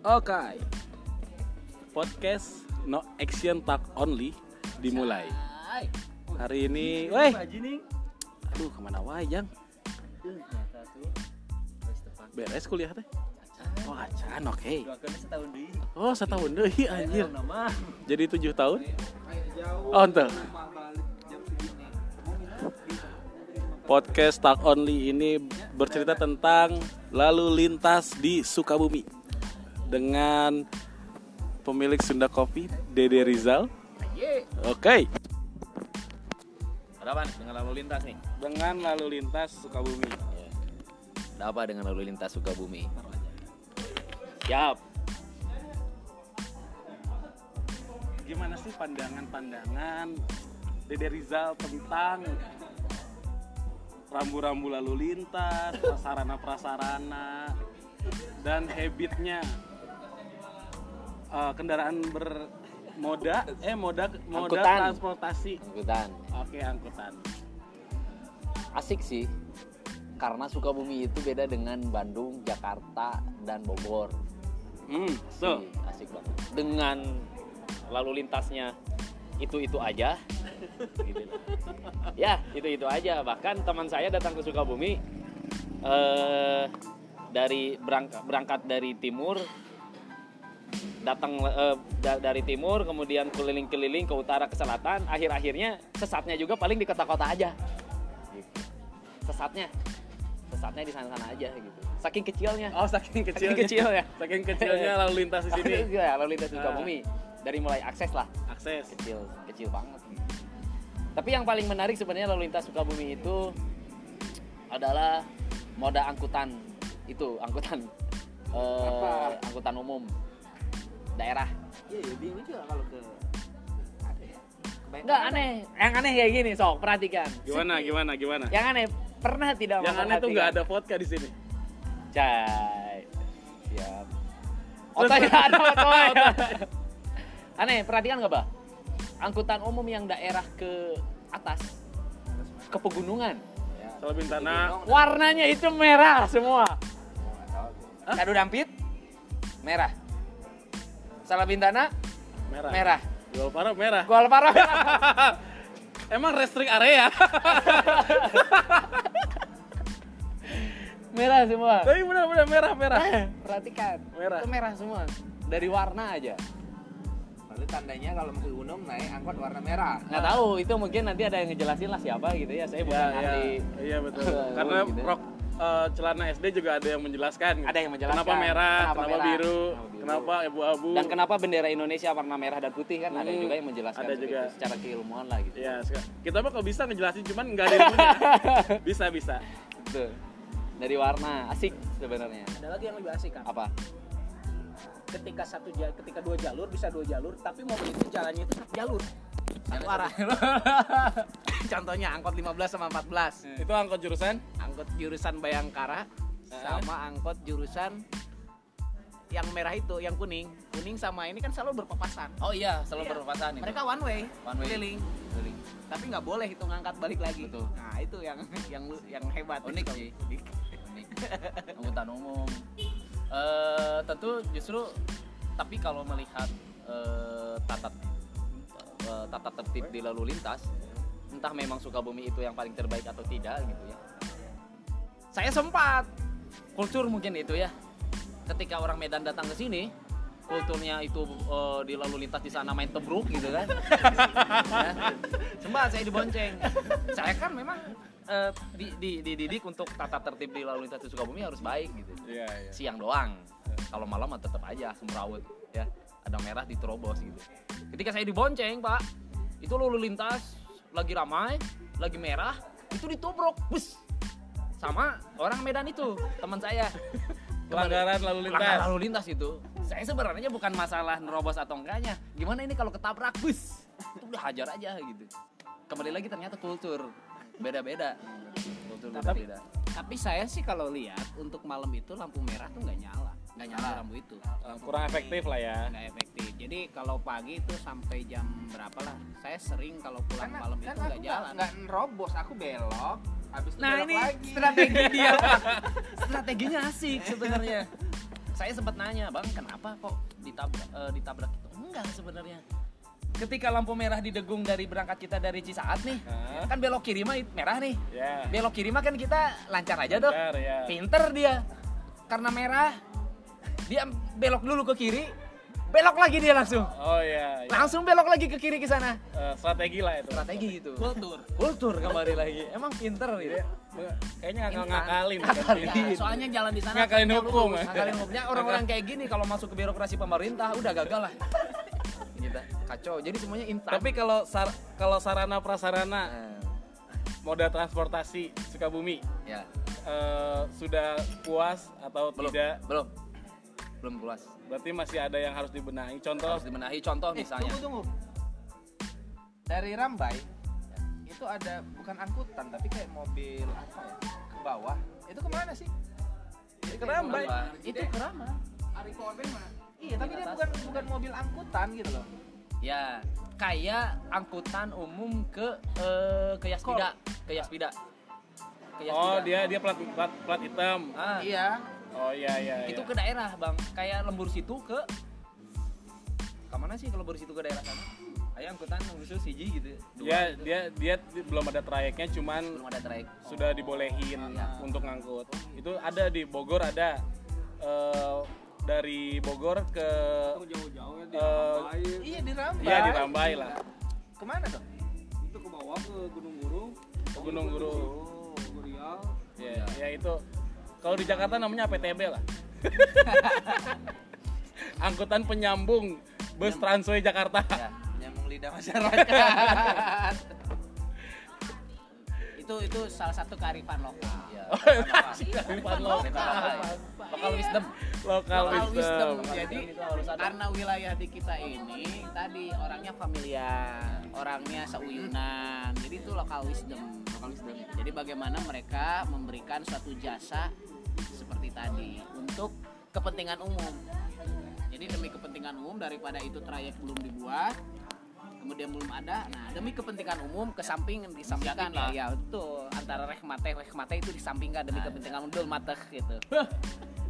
Oke. Podcast No Action Talk Only dimulai. Hari ini, weh, aduh ke mana wajang? Beres kuliah teh? Oh acan, oke. Oh setahun deh, anjir. Jadi tujuh tahun? Oh ente. Podcast Talk Only ini bercerita tentang lalu lintas di Sukabumi dengan pemilik Sunda Kopi Dede Rizal. Oke, Ada apa dengan lalu lintas nih? dengan lalu lintas Sukabumi. Ada apa dengan lalu lintas Sukabumi? Siap. Gimana sih pandangan-pandangan Dede Rizal tentang rambu-rambu lalu lintas, prasarana-prasarana, dan habitnya eh, kendaraan bermoda, eh moda moda Angkutan. transportasi. Angkutan. Oke angkutan. Asik sih. Karena Sukabumi itu beda dengan Bandung, Jakarta, dan Bogor. Hmm, tuh. Asik, asik banget. Dengan lalu lintasnya itu-itu aja. gitu. Ya, itu-itu aja. Bahkan teman saya datang ke Sukabumi eh dari berangkat, berangkat dari timur datang eh, da- dari timur kemudian keliling-keliling ke utara ke selatan akhir-akhirnya sesatnya juga paling di kota-kota aja. Sesatnya. Sesatnya di sana-sana aja gitu. Saking kecilnya. Oh saking kecilnya. Saking kecilnya. Saking kecilnya lalu lintas di sini. ya lalu lintas Sukabumi. Dari mulai akses lah. Akses. kecil kecil banget. Tapi yang paling menarik sebenarnya lalu lintas Sukabumi itu adalah moda angkutan itu angkutan eh, angkutan umum daerah Iya, ya bingung juga kalau ke ada ya. Enggak ada. aneh yang aneh kayak gini sok perhatikan Gimana gimana gimana? yang aneh pernah tidak Yang aneh tuh nggak ada vodka di sini. Cai. Siap. Otaknya ada otoy. Aneh, perhatikan nggak, Bah? Angkutan umum yang daerah ke atas ke pegunungan. Kalau Bintana Warnanya itu merah semua. Kado dampit merah. Salah Bintana merah. merah. Parah merah. Gua parah merah. Emang restrik area. merah semua. Tapi benar-benar merah merah. Perhatikan. Merah. Itu merah semua. Dari warna aja. Lalu tandanya kalau mau ke gunung naik angkot warna merah. nggak tahu itu mungkin nanti ada yang ngejelasin lah siapa gitu ya saya bukan Ya, ahli Iya betul. Oh, Karena gitu. rok eh, celana SD juga ada yang menjelaskan. Ada yang menjelaskan. Kenapa merah, Kenapa kenapa, merah, biru, kenapa abu-abu. dan kenapa bendera Indonesia warna merah dan putih kan ada Hmm, juga yang menjelaskan ada juga. secara keilmuan lah gitu Ya, sek- kita mah kalau bisa ngejelasin cuman nggak ada ilmunya. bisa bisa. Betul. dari warna asik sebenarnya Ada lagi yang lebih asik kan. apa Ketika satu ja- ketika dua jalur bisa dua jalur, tapi mobil itu jalannya itu satu jalur. Satu arah. Contohnya angkot 15 sama 14. Itu angkot jurusan? Angkot jurusan Bayangkara sama angkot jurusan yang merah itu, yang kuning. Kuning sama ini kan selalu berpapasan. oh iya selalu Iya. berpapasan itu Mereka one way, One way. keliling. Keliling. Tapi nggak boleh itu ngangkat balik lagi. Betul. Nah, itu yang yang yang hebat. Unik sih. Unik. angkutan umum Eh, tentu justru tapi kalau melihat eh, tata eh, tata tertib di lalu lintas entah memang Sukabumi itu yang paling terbaik atau tidak gitu ya. Saya sempat kultur mungkin itu ya. Ketika orang Medan datang ke sini kulturnya itu eh, di lalu lintas di sana main tebruk gitu kan. Ya. sempat saya dibonceng. Saya kan memang eh, di, di, dididik untuk tata tertib di lalu lintas di Sukabumi harus baik gitu. Iya, iya. siang doang. Kalau malam mah tetap aja semrawut ya. Ada merah diterobos gitu. Ketika saya dibonceng pak itu lalu lintas lagi ramai lagi merah itu ditobrok bus. Sama orang Medan itu teman saya. Pelanggaran lalu lintas. Pelanggaran lalu lintas itu. Saya sebenarnya bukan masalah nerobos atau enggaknya. Gimana ini kalau ketabrak bus? Itu udah hajar aja gitu. Kembali lagi ternyata kultur beda-beda kultur Tapi- beda-beda Tapi saya sih kalau lihat untuk malam itu lampu merah tuh nggak nyala. Nggak nyala. Lampu itu. Eh, kurang efektif lah ya. nggak efektif. Jadi kalau pagi itu sampai jam berapa lah? Saya sering kalau pulang Karena- malam itu nggak jalan. nggak nerobos, aku belok. Habis itu Nah belok ini lagi. strategi dia. Strateginya asik sebenarnya. saya sempat nanya bang kenapa kok ditabrak eh, ditabrak itu enggak sebenarnya ketika lampu merah didegung dari berangkat kita dari Cisaat nih Hah? kan belok kiri mah merah nih Ya. belok kiri mah kan kita lancar aja Lancar, ya. pinter dia karena merah dia belok dulu ke kiri belok lagi dia langsung Oh iya, iya. langsung belok lagi ke kiri ke sana Eh, strategi lah itu. strategi gitu kultur kultur kembali lagi emang pinter gitu Dia- Kayaknya ngakal ngakalin. Ngakalin. Ya, soalnya jalan di sana Ngakalin hukum. Ngakalin hukumnya orang-orang kayak gini kalau masuk ke birokrasi pemerintah udah gagal lah gitu kacau jadi semuanya instan Tapi kalau sar- kalau sarana prasarana Nah, moda transportasi Sukabumi ya eh, sudah puas atau belum tidak? belum belum puas Berarti masih ada yang harus dibenahi. Contoh harus dibenahi contoh Eh, misalnya tunggu, tunggu. Dari Rambai itu ada bukan angkutan tapi kayak mobil apa ya ke bawah. Itu ke mana sih? Jadi Ke Rambai. itu kerama Ari Korben mana? Iya, tapi Di dia atas. bukan bukan mobil angkutan gitu loh. ya kayak angkutan umum ke eh, ke Yaspida ke Yaspida ke Yaspida. Oh, dia dia plat plat, plat hitam. ah, Iya. Oh iya iya. itu iya. ke daerah bang kayak lembur situ ke ke mana sih kalau lembur situ ke daerah sana ayo angkutan lembur situ siji gitu Dua Dia gitu. dia dia di- belum ada trayeknya cuman belum ada trayek sudah dibolehin Iya. untuk ngangkut. Itu ada di Bogor ada eh, dari Bogor ke jauh-jauh ya di Eh, Iya di Rambai. ya di Rambai lah. Ke mana dong? itu ke bawah ke Gunung Guru Ke Gunung Guru. oh Riau Ya, ya itu kalau di Jakarta namanya APTB lah. Angkutan penyambung bus Transway Jakarta. ya Nyambung lidah masyarakat. itu itu salah satu kearifan lokal ya Kearifan lokal. lokal wisdom Lokal wisdom. Jadi karena wilayah di kita ini tadi orangnya familiar, orangnya seuyunan. Jadi itu lokal wisdom. Lokal wisdom. Jadi bagaimana mereka memberikan suatu jasa seperti tadi untuk kepentingan umum. Jadi demi kepentingan umum daripada itu trayek belum dibuat, kemudian belum ada. Nah, demi kepentingan umum ke samping disampingkan Inisiatif ya, ya betul. Antara rekmate rekmate itu disampingkan demi Nah, kepentingan umum mateh gitu.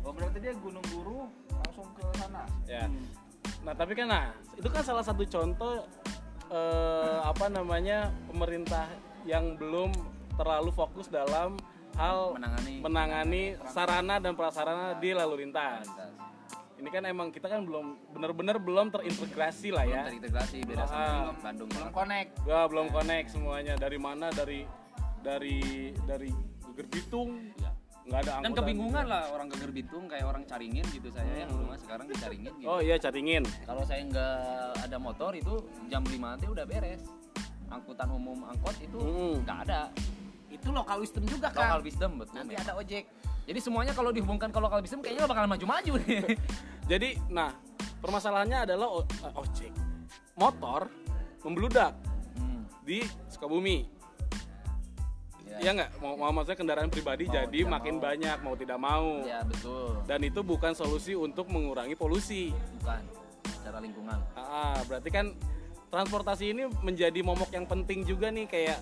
Oh berarti dia Gunung Guru langsung ke sana. Ya. Nah, tapi kan nah, itu kan salah satu contoh eh, apa namanya pemerintah yang belum terlalu fokus dalam hal menangani menangani sarana dan prasarana di lalu lintas. Ini kan emang kita kan belum benar-benar belum terintegrasi lah belum ya. terintegrasi beda Ah. sama Bandung Belum connect. Gua belum connect semuanya dari mana dari dari dari Geger Bitung Ya. nggak ada dan angkutan. kebingungan lah orang Geger Bitung kayak orang Caringin gitu saya yang rumah sekarang di Caringin gitu. Oh iya caringin. Kalau saya nggak ada motor itu jam 5 nanti udah beres. Angkutan umum angkot itu Mm. nggak ada. Itu lokal wisdom juga kan. Local wisdom betul. Nanti memang. ada ojek. Jadi semuanya kalau dihubungkan ke local wisdom kayaknya bakal maju-maju nih. Jadi, nah permasalahannya adalah o- eh, ojek motor membludak Hmm. di Sukabumi. Ya nggak, mau, mau maksudnya kendaraan pribadi Mau jadi makin mau. banyak mau tidak mau. Ya betul. Dan itu bukan solusi untuk mengurangi polusi. Bukan secara lingkungan. Ah, berarti kan transportasi ini menjadi momok yang penting juga nih kayak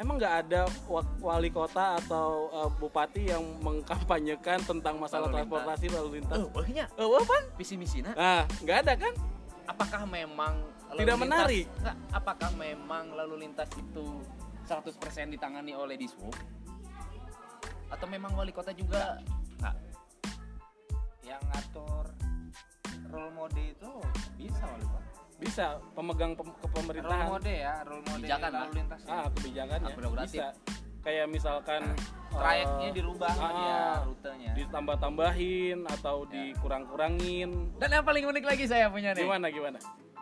emang nggak ada wa- wali kota atau eh, bupati yang mengkampanyekan tentang masalah Lalu lintas. transportasi lalu lintas. Oh, wahnya Eh, apa? visi misinya Nah, nggak ada kan? apakah memang lalu Tidak lintas- menarik. Apakah memang lalu lintas itu 100% ditangani oleh Dishub? Atau memang wali kota juga nggak? Yang ngatur Bisa pemegang pem- Role kepemerintahan. mode ya, role mode Kebijakan lalu lintas. Ah, kebijakannya Akomodatif. bisa. Kayak misalkan Trayeknya eh, dirubah ah, dia rutenya. ditambah-tambahin atau dikurang-kurangin. Dan yang paling unik lagi saya punya nih. Gimana gimana?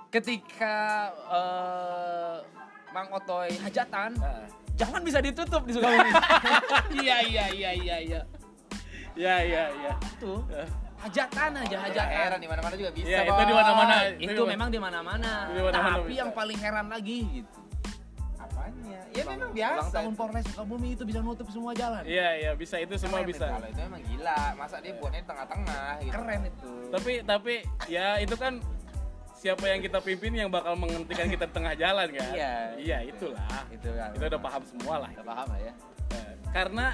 Ketika eh, Mang Otoy hajatan, Ah. jangan bisa ditutup di Sukabumi. iya iya iya iya iya. Ya ya ya. Tuh Eh, hajatan aja hajatan. heran di mana-mana juga bisa. Ya, itu Bang. di mana-mana. Itu memang di mana-mana. Di mana-mana Tapi bisa. yang paling heran lagi gitu. Apanya? Ya memang Ulang biasa. tahun Polres Sukabumi itu bisa nutup semua jalan. Iya iya bisa itu semua Keren bisa. itu. Kalau itu memang gila. Masa dia buatnya di tengah-tengah gitu. Keren itu. Tapi tapi ya itu kan siapa yang kita pimpin yang bakal menghentikan kita di tengah jalan kan? Iya. Iya itulah. Itu kan. Kita udah paham semua lah. Kita paham lah ya. Eh, Karena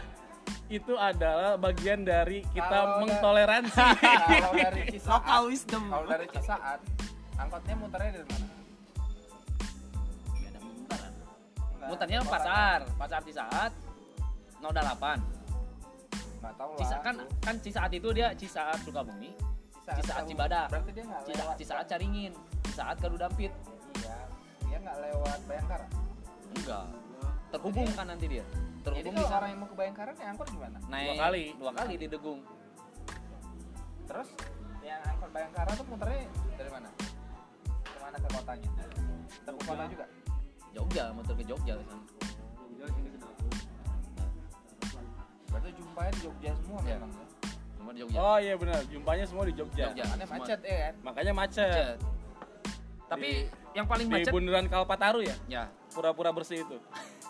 itu adalah bagian dari kita Kalau da- mengtoleransi. kalau dari Cisaat Local wisdom. kalau dari Cisaat angkotnya muternya dari mana Nggak ada. Enggak, muternya pasar pasar Cisaat 08 nggak tahu lah Cisa kan kan Cisaat itu dia Cisaat Sukabumi Cisaat tahu. Cibada. berarti dia nggak Cisaat, Cisaat Caringin Cisaat Kadudampit iya dia nggak lewat Bayangkara enggak terhubung kan nanti dia. Jadi terhubung kalau di sana orang yang mau ke Bayangkara nih angkot gimana? Naik Dua kali. dua kali di Degung. Terus? Yang angkot Bayangkara tuh muternya dari mana? Ke mana ke kotanya? Ke kota juga? Jogja muter ke Jogja ke sana. Jogja sini ke berarti jumpanya di Jogja semua Iya. memang ya? Cuma di Jogja. Oh iya benar, jumpanya semua di Jogja. Jogja. makanya semua. macet ya kan? Makanya macet. Macet. tapi yang paling Di macet bundaran Kalpataru ya, ya. Pura-pura bersih itu.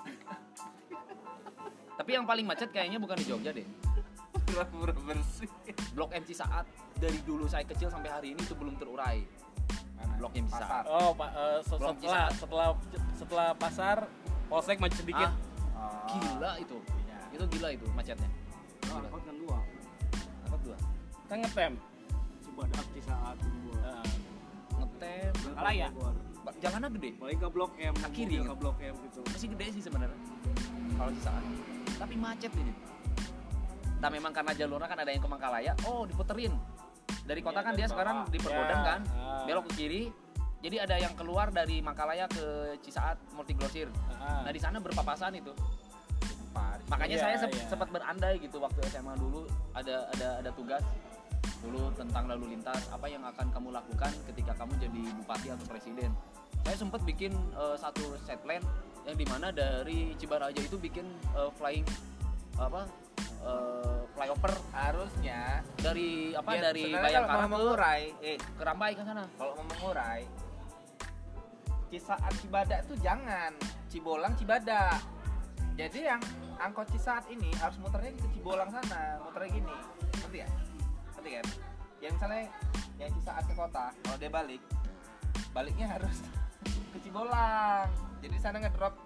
tapi yang paling macet kayaknya bukan di Jogja deh. Pura-pura bersih. Blok M Cisaat dari dulu saya kecil sampai hari ini itu belum terurai. Blok M Cisaat. Oh, Pak, eh, se- Belum setelah Cisaat. setelah setelah pasar Polsek macet sedikit. Ah, gila itu. Itu gila itu macetnya. Nah, angkot kan dua. apa dua. Kan ngetem. Cibadak, Cisaat, dua. Nah, ngetem. Bogor. Ba- jalannya gede? Balik ke Blok M, Ke kiri, ke Blok M gitu. masih gede sih sebenarnya. Kalau Cisaat tapi macet ini. Nah memang karena jalurnya kan ada yang ke Mangkalaya. Oh diputerin. Dari kota Iya, kan dia sekarang di Perbodan Ya, kan. ah. belok ke kiri. Jadi ada yang keluar dari Mangkalaya ke Cisaat Multigrosir ah. nah di sana berpapasan itu. Makanya Iya, saya sep- iya. sempat berandai gitu waktu SMA dulu. Ada ada ada tugas dulu tentang lalu lintas. Apa yang akan kamu lakukan ketika kamu jadi bupati atau presiden. Saya sempat bikin eh, satu set plan yang di mana dari Cibaraja itu bikin eh, flying apa eh, flyover. Harusnya dari apa ya, dari Bayangkara mau mengurai eh ke Rambai ke sana. kalau mau mengurai Cisaat Cibadak tuh jangan. Cibolang Cibadak. Jadi yang angkot Cisaat ini harus muternya ke Cibolang sana muternya gini. Ngerti ya? Ngerti kan? Yang misalnya yang Cisaat ke kota kalau dia balik baliknya harus ke Cibolang jadi di sana ngedrop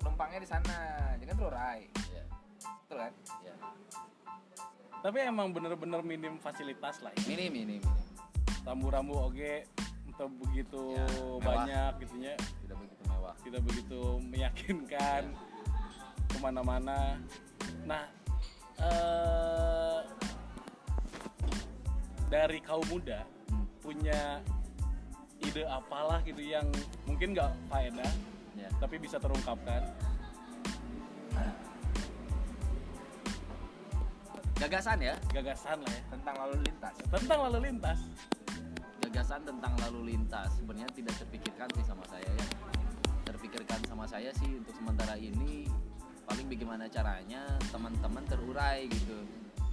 penumpangnya di sana. Jangan terurai Iya, betul kan? Iya. Tapi emang bener-bener minim fasilitas lah ya. minim minim minim. Rambu-rambu oge untuk begitu Ya, mewah. banyak gitunya tidak begitu mewah. Tidak begitu meyakinkan ke mana-mana. Nah, eh, dari kaum muda Hmm, punya ide apalah gitu yang mungkin nggak faedah ya. tapi bisa terungkapkan. gagasan ya? Gagasan lah ya. Tentang lalu lintas. Tentang lalu lintas. gagasan tentang lalu lintas. Sebenarnya tidak terpikirkan sih sama saya ya. Terpikirkan sama saya sih untuk sementara ini paling bagaimana caranya teman-teman terurai gitu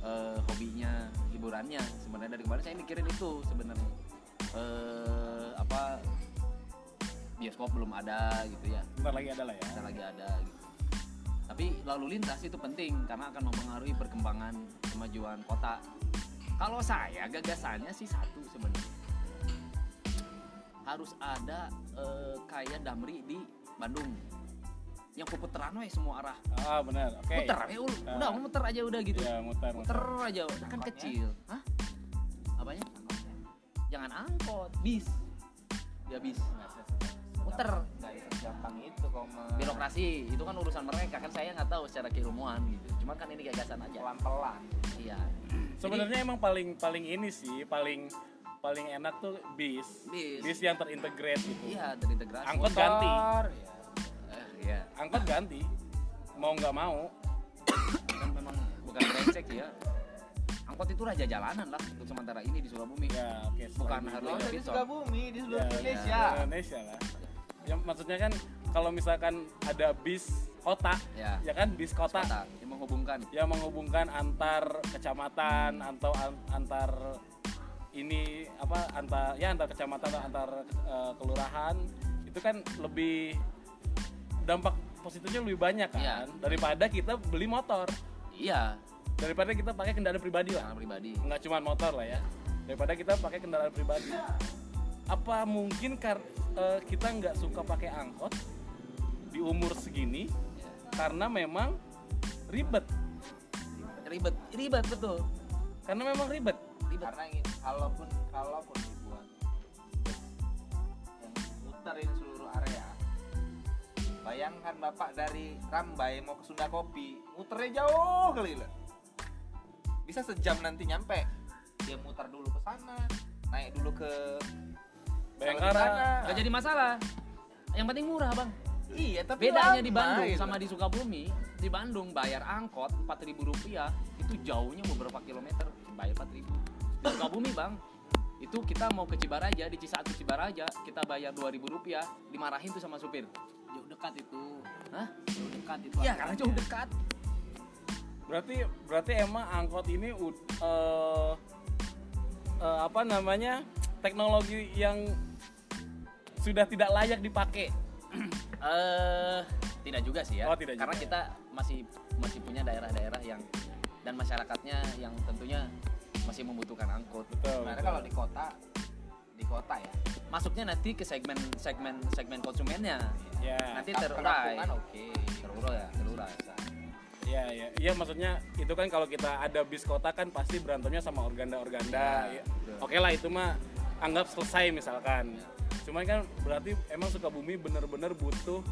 eh, hobinya hiburannya. Sebenarnya dari kemarin saya mikirin itu sebenarnya. Eh, apa bioskop belum ada gitu ya Bentar lagi ada lah ya. bisa lagi ada gitu tapi lalu lintas itu penting karena akan mempengaruhi perkembangan kemajuan kota kalau saya gagasannya sih satu sebenarnya harus ada eh, kayak Damri di Bandung yang puteran we semua arah Ah benar. Oke. muter ya ul- Ah. udah muter aja udah gitu Ya muter. muter muter. aja kan kecil Hah? apanya jangan angkot bis ya bis muter nggak gampang itu kok me- birokrasi itu kan urusan mereka kan saya nggak tahu secara keilmuan gitu cuman kan ini gagasan aja pelan-pelan iya Sebenarnya emang paling paling ini sih paling paling enak tuh bis. Bis. yang terintegrate gitu. iya terintegrasi Angkot ganti. Motor, ya. Eh, iya Angkot ganti. Mau nggak mau. kan memang bukan brengsek ya angkot itu raja jalanan lah untuk sementara ini di Sukabumi Ya oke. Bukan setelah harus Oh, di. Sukabumi, di seluruh Ya, Indonesia. ya, Indonesia lah. Ya maksudnya kan kalau misalkan ada bis kota, ya ya kan bis kota kota yang menghubungkan yang menghubungkan antar kecamatan atau an- antar ini apa antar ya antar kecamatan atau antar eh, kelurahan itu kan lebih dampak positifnya lebih banyak kan Iya. daripada kita beli motor iya daripada kita pakai kendaraan pribadi lah. Kendaraan pribadi. Nggak cuma motor lah ya. Daripada kita pakai kendaraan pribadi. Apa mungkin kar eh, kita nggak suka pakai angkot di umur segini Ya. karena memang ribet? Ribet. Ribet betul. Karena memang ribet? Ribet. Karena ini kalaupun kalaupun dibuat yang muterin seluruh area. Bayangkan bapak dari Rambai mau ke Sunda Kopi muternya jauh kali lah bisa sejam nanti nyampe. Dia muter dulu ke sana naik dulu ke Bayangkara. Di sana, nggak jadi masalah. Yang penting murah bang. Iya tapi bedanya di lama Bandung gitu. sama di Sukabumi di Bandung bayar angkot 4000 rupiah itu jauhnya beberapa kilometer bayar 4000 di Sukabumi bang itu kita mau ke Cibaraja di Cisaat ke Cibaraja kita bayar 2000 rupiah dimarahin tuh sama supir. Jauh dekat itu. Hah? jauh dekat itu Iya karena jauh dekat berarti berarti emang angkot ini eh, eh, apa namanya teknologi yang sudah tidak layak dipakai Eh, tidak juga sih ya. Oh, tidak Karena juga. kita masih masih punya daerah-daerah yang dan masyarakatnya yang tentunya masih membutuhkan betul, Sebenarnya betul. kalau di kota di kota ya Masuknya nanti ke segmen segmen segmen konsumennya. ya Nanti terurai. oke Terurai ya, terurai. Ya ya iya maksudnya itu kan kalau kita ada bis kota kan pasti berantemnya sama organda-organda Ya, ya. oke lah itu mah anggap selesai misalkan cuman kan berarti emang Sukabumi bener-bener butuh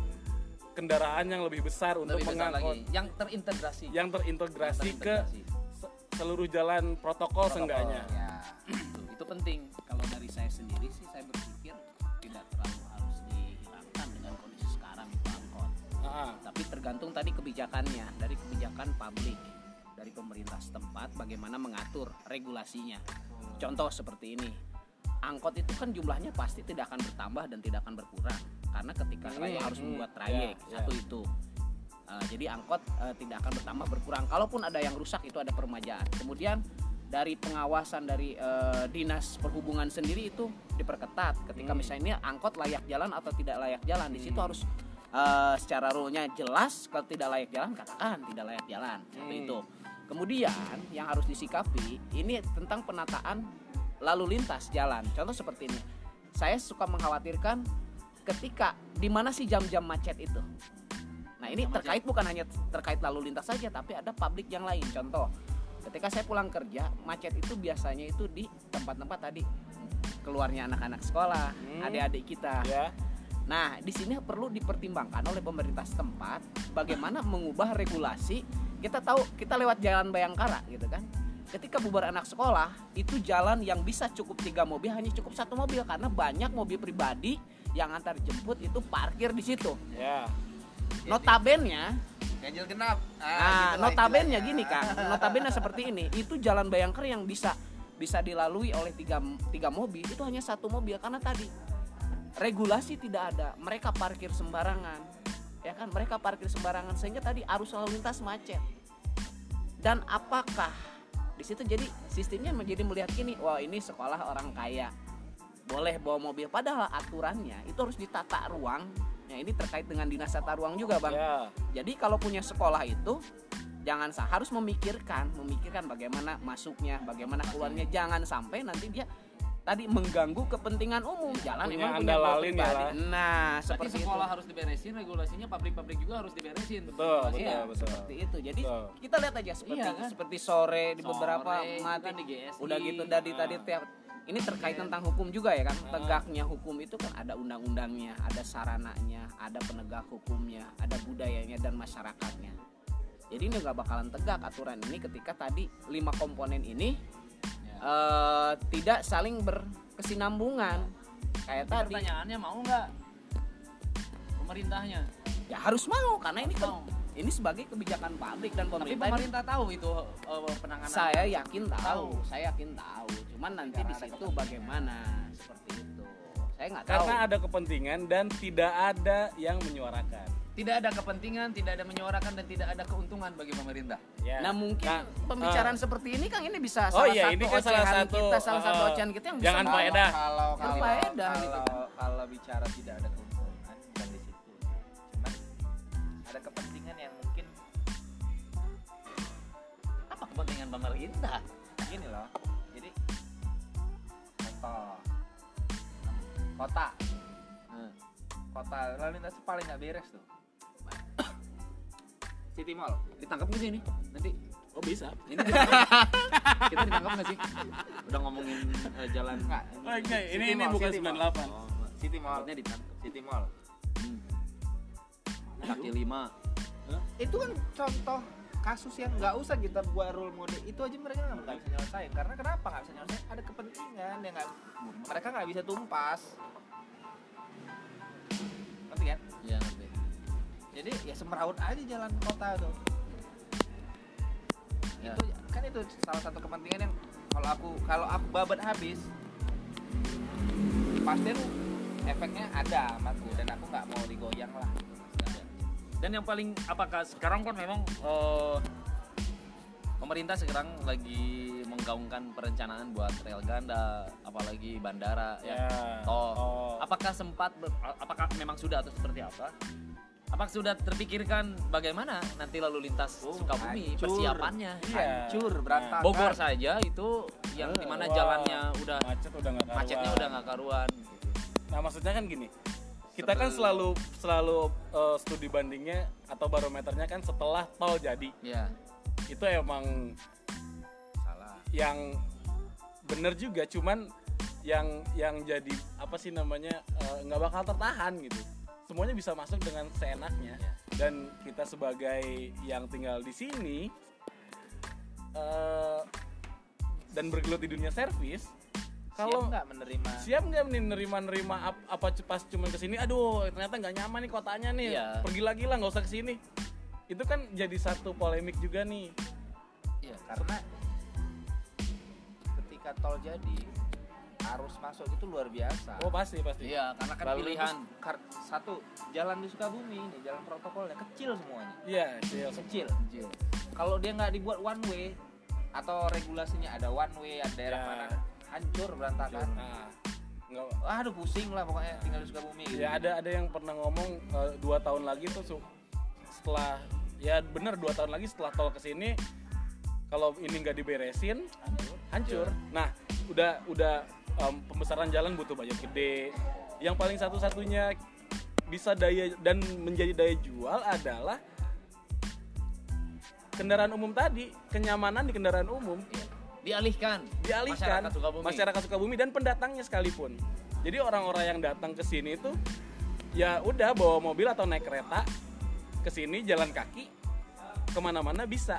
kendaraan yang lebih besar untuk Lebih besar mengangkut lagi. Yang terintegrasi. yang terintegrasi Yang ke terintegrasi. se- seluruh jalan protokol, seenggaknya ya itu, itu penting. kalau dari saya sendiri sih saya berpikir tidak terlalu Ah, tapi tergantung tadi kebijakannya dari kebijakan publik dari pemerintah setempat bagaimana mengatur regulasinya. Contoh seperti ini angkot itu kan jumlahnya pasti tidak akan bertambah dan tidak akan berkurang karena ketika Hmm, trayek harus hmm, membuat trayek ya, satu itu. Uh, jadi angkot uh, tidak akan bertambah berkurang. Kalaupun ada yang rusak itu ada permajaan. Kemudian dari pengawasan dari uh, dinas perhubungan sendiri itu diperketat ketika Hmm. misalnya ini angkot layak jalan atau tidak layak jalan di situ Hmm. harus uh, secara rule-nya jelas kalau tidak layak jalan katakan tidak layak jalan. Seperti Hmm. itu. Kemudian yang harus disikapi ini tentang penataan lalu lintas jalan. Contoh seperti ini. Saya suka mengkhawatirkan ketika di mana sih jam-jam macet itu. Nah ini Jam terkait bukan hanya terkait lalu lintas saja tapi ada publik yang lain. Contoh ketika saya pulang kerja macet itu biasanya itu di tempat-tempat tadi. Keluarnya anak-anak sekolah Hmm. adik-adik kita. Ya Nah, di sini perlu dipertimbangkan oleh pemerintah setempat bagaimana mengubah regulasi. Kita tahu kita lewat jalan Bayangkara gitu kan. Ketika bubar anak sekolah, itu jalan yang bisa cukup tiga mobil hanya cukup satu mobil karena banyak mobil pribadi yang antar jemput itu parkir di situ. ya Notabennya, ganjil genap nah, gitulah notabennya gini kan, notabennya seperti ini. Itu jalan Bayangkara yang bisa bisa dilalui oleh tiga, tiga mobil itu hanya satu mobil karena tadi regulasi tidak ada. Mereka parkir sembarangan. Ya kan? Mereka parkir sembarangan sehingga tadi arus lalu lintas macet. Dan apakah di situ jadi sistemnya menjadi melihat gini wah ini sekolah orang kaya. Boleh bawa mobil. Padahal aturannya itu harus ditata ruang. Ya ini terkait dengan dinas tata ruang juga bang. Ya jadi kalau punya sekolah itu jangan harus memikirkan, memikirkan bagaimana masuknya, bagaimana keluarnya. Jangan sampai nanti dia tadi mengganggu kepentingan umum. Jalan Punya emang punya anda gua lalin ya lah. Nah, Berarti seperti itu. sekolah harus diberesin, regulasinya pabrik-pabrik juga harus diberesin. betul Regulasinya. betul betul Seperti itu. Jadi Betul. kita lihat aja seperti Iya, kan? seperti sore di Sore, beberapa itu mati kan di GSI. udah gitu dari tadi tiap ini terkait tentang hukum juga ya kan Ah. tegaknya hukum itu kan ada undang-undangnya ada sarananya ada penegak hukumnya ada budayanya dan masyarakatnya jadi ini nggak bakalan tegak aturan ini ketika tadi lima komponen ini eh, tidak saling berkesinambungan. Kayak tadi. Pertanyaannya mau nggak pemerintahnya? ya harus mau karena ini kan Mau. ini sebagai kebijakan publik dan Tapi pemerintah. ini pemerintah tahu itu eh, penanganan. saya yakin tahu Tahu. saya yakin tahu. Cuman nanti di situ bagaimana? Seperti itu. Saya nggak tahu. karena ada kepentingan dan tidak ada yang menyuarakan Tidak ada kepentingan, tidak ada menyuarakan dan tidak ada keuntungan bagi pemerintah. ya Nah mungkin Nah, pembicaraan ah. seperti ini Kang ini bisa Oh salah iya, satu ini kan salah satu, kita salah satu uh, ocehan kita yang jangan bisa faedah. kalau Yang kalau faedah kalau, gitu. kalau bicara tidak ada keuntungan bukan di situ cuman ada kepentingan yang mungkin Apa kepentingan pemerintah? gini loh jadi contoh kota Hmm. kota lalu lintas paling nggak beres tuh City Mall Ditangkap nggak sih ini? Nanti Oh bisa. Ini kita ditangkap nggak sih? Udah ngomongin eh, jalan. Enggak. Oh, enggak, ini City ini Mall, bukan City Mall. 98. Oh, City Mall. takutnya ditangkap. City Mall. Hmm. Kaki lima. Itu kan contoh kasus yang nggak usah kita buat role model itu aja mereka nggak nggak bisa nyelesain karena kenapa nggak bisa nyelesain ada kepentingan yang nggak mereka nggak bisa tumpas ngerti kan Iya ngerti. Jadi ya semeraut aja jalan kota tuh Ya. itu kan itu salah satu kepentingan yang kalau aku kalau aku babat habis pasti efeknya ada aku dan aku nggak mau digoyang lah Dan yang paling apakah sekarang kan memang eh, pemerintah sekarang lagi menggaungkan perencanaan buat rel ganda, apalagi bandara ya. Ya. Tol. Oh. Apakah sempat ber- apakah memang sudah atau seperti apa? Apakah sudah terpikirkan bagaimana nanti lalu lintas Oh, Sukabumi hancur. persiapannya? Iya. hancur berantakan Bogor saja itu yang Eh, di mana wah. jalannya udah macet udah nggak karuan. macetnya udah nggak karuan. Gitu. Nah maksudnya kan gini, kita kan selalu selalu eh, studi bandingnya atau barometernya kan setelah tol jadi. Ya. Itu emang salah yang bener juga, cuman yang yang jadi apa sih namanya eh, nggak bakal tertahan gitu. Semuanya bisa masuk dengan seenaknya Ya. dan kita sebagai yang tinggal di sini eh, dan bergelut di dunia servis, kalau nggak menerima siap nggak nih nerima ap- apa pas cuma ke sini aduh ternyata nggak nyaman nih kotanya nih Iya. pergi lagi lah nggak usah ke sini itu kan jadi satu polemik juga nih Iya. karena ketika tol jadi arus masuk itu luar biasa. Oh pasti pasti. Iya, karena kan Lalu pilihan kar- satu jalan di Sukabumi ini jalan protokolnya kecil semuanya. Iya iya kecil Kecil. kalau dia nggak dibuat one way atau regulasinya ada one way ada daerah Ya. mana hancur berantakan. Nah nggak aduh pusing lah pokoknya tinggal di Sukabumi. Gitu. ya ada ada yang pernah ngomong eh, dua tahun lagi tuh setelah ya bener dua tahun lagi setelah tol ke sini kalau ini nggak diberesin hancur. Nah udah udah em, pembesaran jalan butuh budget gede yang paling satu-satunya bisa daya dan menjadi daya jual adalah kendaraan umum tadi kenyamanan di kendaraan umum Dialihkan. dialihkan Masyarakat Sukabumi. masyarakat Sukabumi dan pendatangnya sekalipun. Jadi orang-orang yang datang ke sini itu ya udah bawa mobil atau naik kereta ke sini jalan kaki ke mana-mana bisa.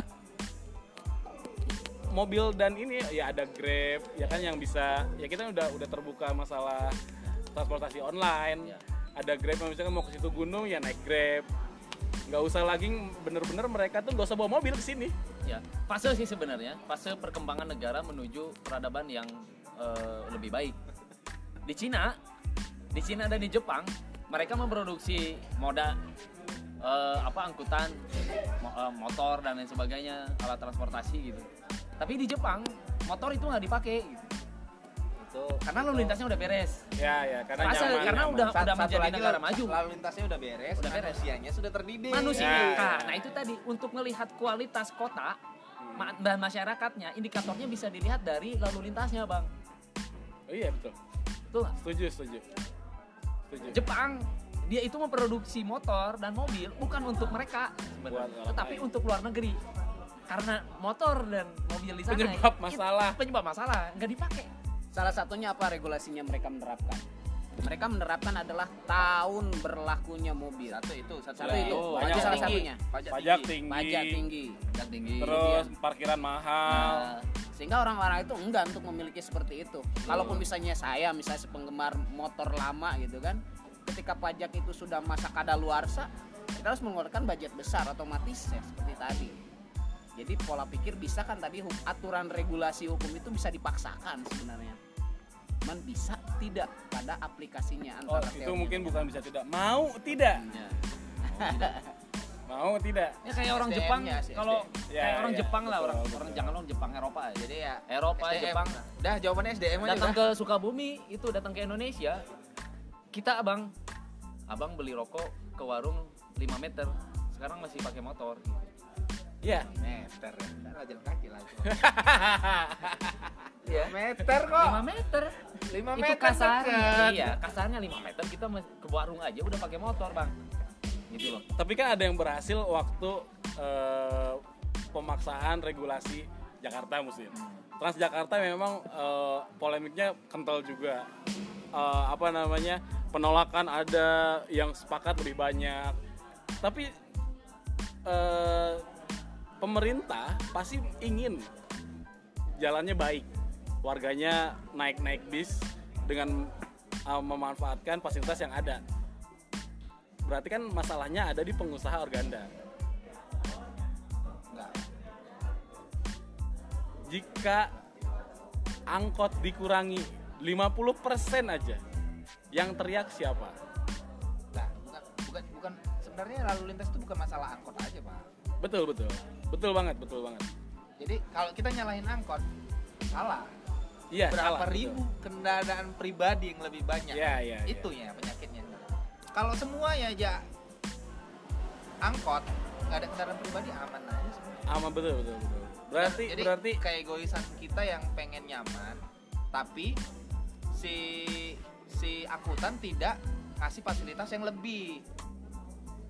Mobil dan ini ya ada Grab ya kan yang bisa ya kita udah udah terbuka masalah transportasi online. Ya. Ada Grab yang misalkan mau ke situ gunung ya naik Grab. Nggak usah lagi bener-bener mereka tuh nggak usah bawa mobil ke sini. Ya, fase sih sebenarnya, fase perkembangan negara menuju peradaban yang eh, lebih baik. Di Cina, di Cina dan di Jepang, mereka memproduksi moda eh, apa angkutan, mo- eh, motor dan lain sebagainya, alat transportasi gitu. Tapi di Jepang, motor itu nggak dipakai, gitu. itu karena lalu lintasnya udah beres. Ya ya karena Fase, nyaman. karena nyaman. udah- Satu- menjadi lagi negara lalu- maju. lalu lintasnya udah beres Udah beres. manusianya sudah terdidik Manusia. Ya, Nah, ya. nah itu tadi untuk melihat kualitas kota ma- dan masyarakatnya, indikatornya bisa dilihat dari lalu lintasnya, bang. Oh iya betul. Betul setuju. Setuju. Jepang dia itu memproduksi motor dan mobil bukan untuk mereka sebenarnya, tetapi lain. untuk luar negeri. Karena motor dan mobil di sana Penyebab itu- masalah. penyebab masalah nggak dipakai. Salah satunya apa regulasinya mereka menerapkan? Mereka menerapkan adalah tahun berlakunya mobil. satu itu satu, Satu itu, Oh, itu pajak salah tinggi. satunya. pajak, Pajak tinggi. tinggi, Pajak tinggi. Yang tinggi. terus parkiran mahal. Nah, Sehingga orang-orang itu enggak untuk memiliki seperti itu. Kalaupun misalnya saya, misalnya sepenggemar motor lama gitu kan, ketika pajak itu sudah masa kadaluarsa, kita harus mengeluarkan budget besar otomatis ya seperti tadi. Jadi pola pikir bisa kan tadi aturan regulasi hukum itu bisa dipaksakan sebenarnya. Cuman bisa tidak pada aplikasinya Oh, antara itu teori mungkin bukan bisa tidak. Mau tidak? ya. Mau tidak? Ya kayak orang Jepang sih, kalau SDM. kayak Ya, orang ya, Jepang lah betul, orang betul. orang jangan orang Jepang Eropa ya. jadi ya Eropa, SDM. Jepang. dah jawabannya SDM aja datang ke Sukabumi itu datang ke Indonesia kita abang. Abang beli rokok ke warung 5 meter. Sekarang masih pakai motor. Iya. meter. Ya lah jalan kaki lagi Iya. meter kok. 5 meter. 5 itu meter kasarnya. Deket. iya kasarnya 5 meter. Kita ke warung aja udah pakai motor bang. Gitu loh. Tapi kan ada yang berhasil waktu eh, pemaksaan regulasi Jakarta musim. Transjakarta memang eh, polemiknya kental juga. Eh, apa namanya penolakan ada yang sepakat lebih banyak. Tapi eh, pemerintah pasti ingin jalannya baik, warganya naik-naik bis dengan eh, memanfaatkan fasilitas yang ada. Berarti kan masalahnya ada di pengusaha organda. Jika angkot dikurangi 50% aja yang teriak siapa Nah, bukan bukan bukan sebenarnya lalu lintas itu bukan masalah angkot aja, Pak. betul betul betul banget betul banget Jadi kalau kita nyalahin angkot salah. iya Berapa salah, ribu kendaraan pribadi yang lebih banyak? Iya, iya, iya. Itu ya penyakitnya. Kalau semuanya aja angkot nggak ada kendaraan pribadi aman aja semua. betul. aman betul betul betul berarti Jadi berarti kayak egoisan kita yang pengen nyaman, tapi si si angkutan tidak kasih fasilitas yang lebih.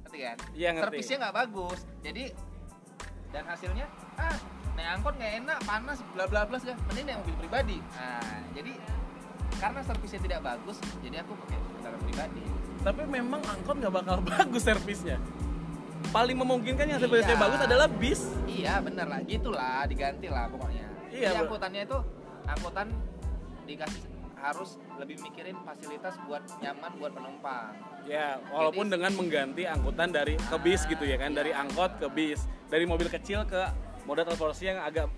Ngerti kan? Iya, ngerti. Servisnya nggak bagus. Jadi dan hasilnya ah naik angkot nggak enak, panas, bla bla bla segala. Mending naik mobil pribadi. Nah, jadi karena servisnya tidak bagus, jadi aku pakai kendaraan pribadi. tapi memang angkot nggak bakal bagus servisnya paling memungkinkan yang servisnya Iya. bagus adalah bis Iya bener lah, gitulah diganti lah pokoknya. Iya, Jadi angkutannya itu angkutan dikasih harus lebih mikirin fasilitas buat nyaman buat penumpang. ya walaupun Jadi- dengan mengganti angkutan dari ke bis gitu ya kan dari Iya. angkot ke bis dari mobil kecil ke moda transportasi yang agak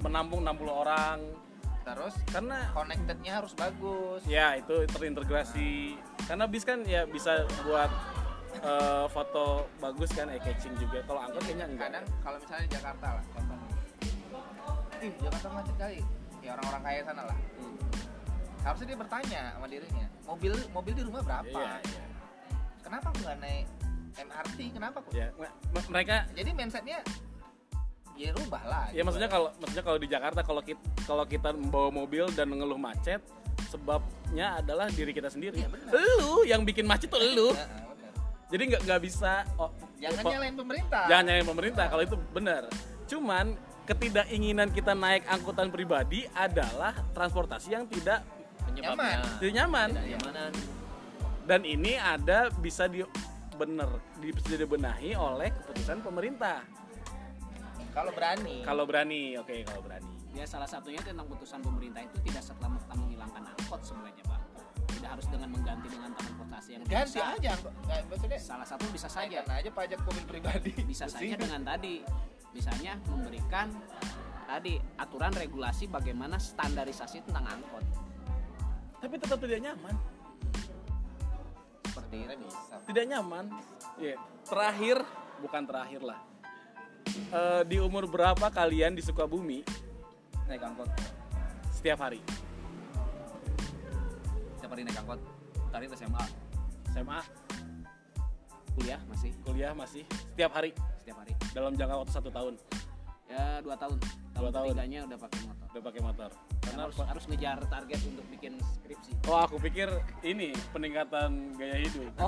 menampung 60 orang Terus karena connectednya harus bagus. ya itu terintegrasi karena bis kan ya bisa buat eh, foto bagus kan eye catching juga kalau angkot kayaknya enggak Kadang kalau misalnya Jakarta lah contohnya. Ih, Jakarta macet kali. Ya orang-orang kaya sana lah. Hmm. Harusnya dia bertanya sama dirinya, mobil mobil di rumah berapa? Iya, iya. Kenapa aku nggak naik MRT? Kenapa kok? ya me- me- mereka Jadi mindsetnya ya rubah lah. ya maksudnya kalau maksudnya kalau di Jakarta kalau kita kalau kita membawa mobil dan mengeluh macet sebabnya adalah diri kita sendiri benar. lu yang bikin macet tuh lu. Jadi nggak nggak bisa oh, Jangan oh, nyalain pemerintah. jangan nyalain pemerintah kalau itu benar. Cuman ketidakinginan kita naik angkutan pribadi adalah transportasi yang tidak penyebabnya. tidak nyaman. Tidak nyamanan. Dan ini ada bisa di bener di- bisa dibenahi oleh keputusan pemerintah. Kalau berani. kalau berani oke kalau berani. Ya salah satunya tentang putusan pemerintah itu tidak serta merta menghilangkan angkot sebenarnya pak. Tidak harus dengan mengganti dengan transportasi yang ganti bisa. aja maksudnya Salah satu bisa saja. aja pajak mobil pribadi. Bisa saja dengan tadi, misalnya memberikan tadi aturan regulasi bagaimana standarisasi tentang angkot. tapi tetap tidak nyaman. Seperti ini bisa. Tidak nyaman. Ya terakhir bukan terakhir lah. Eh, di umur berapa kalian di Sukabumi naik angkot? Setiap hari hari naik angkot. Tarik ke SMA SMA Kuliah masih. Kuliah masih. Setiap hari. Setiap hari. dalam jangka waktu satu tahun. Ya dua tahun. Dua Tahun. tahun. ketiganya udah pakai motor. udah pakai motor. Karena harus, harus ngejar target untuk bikin skripsi. oh aku pikir ini peningkatan gaya hidup.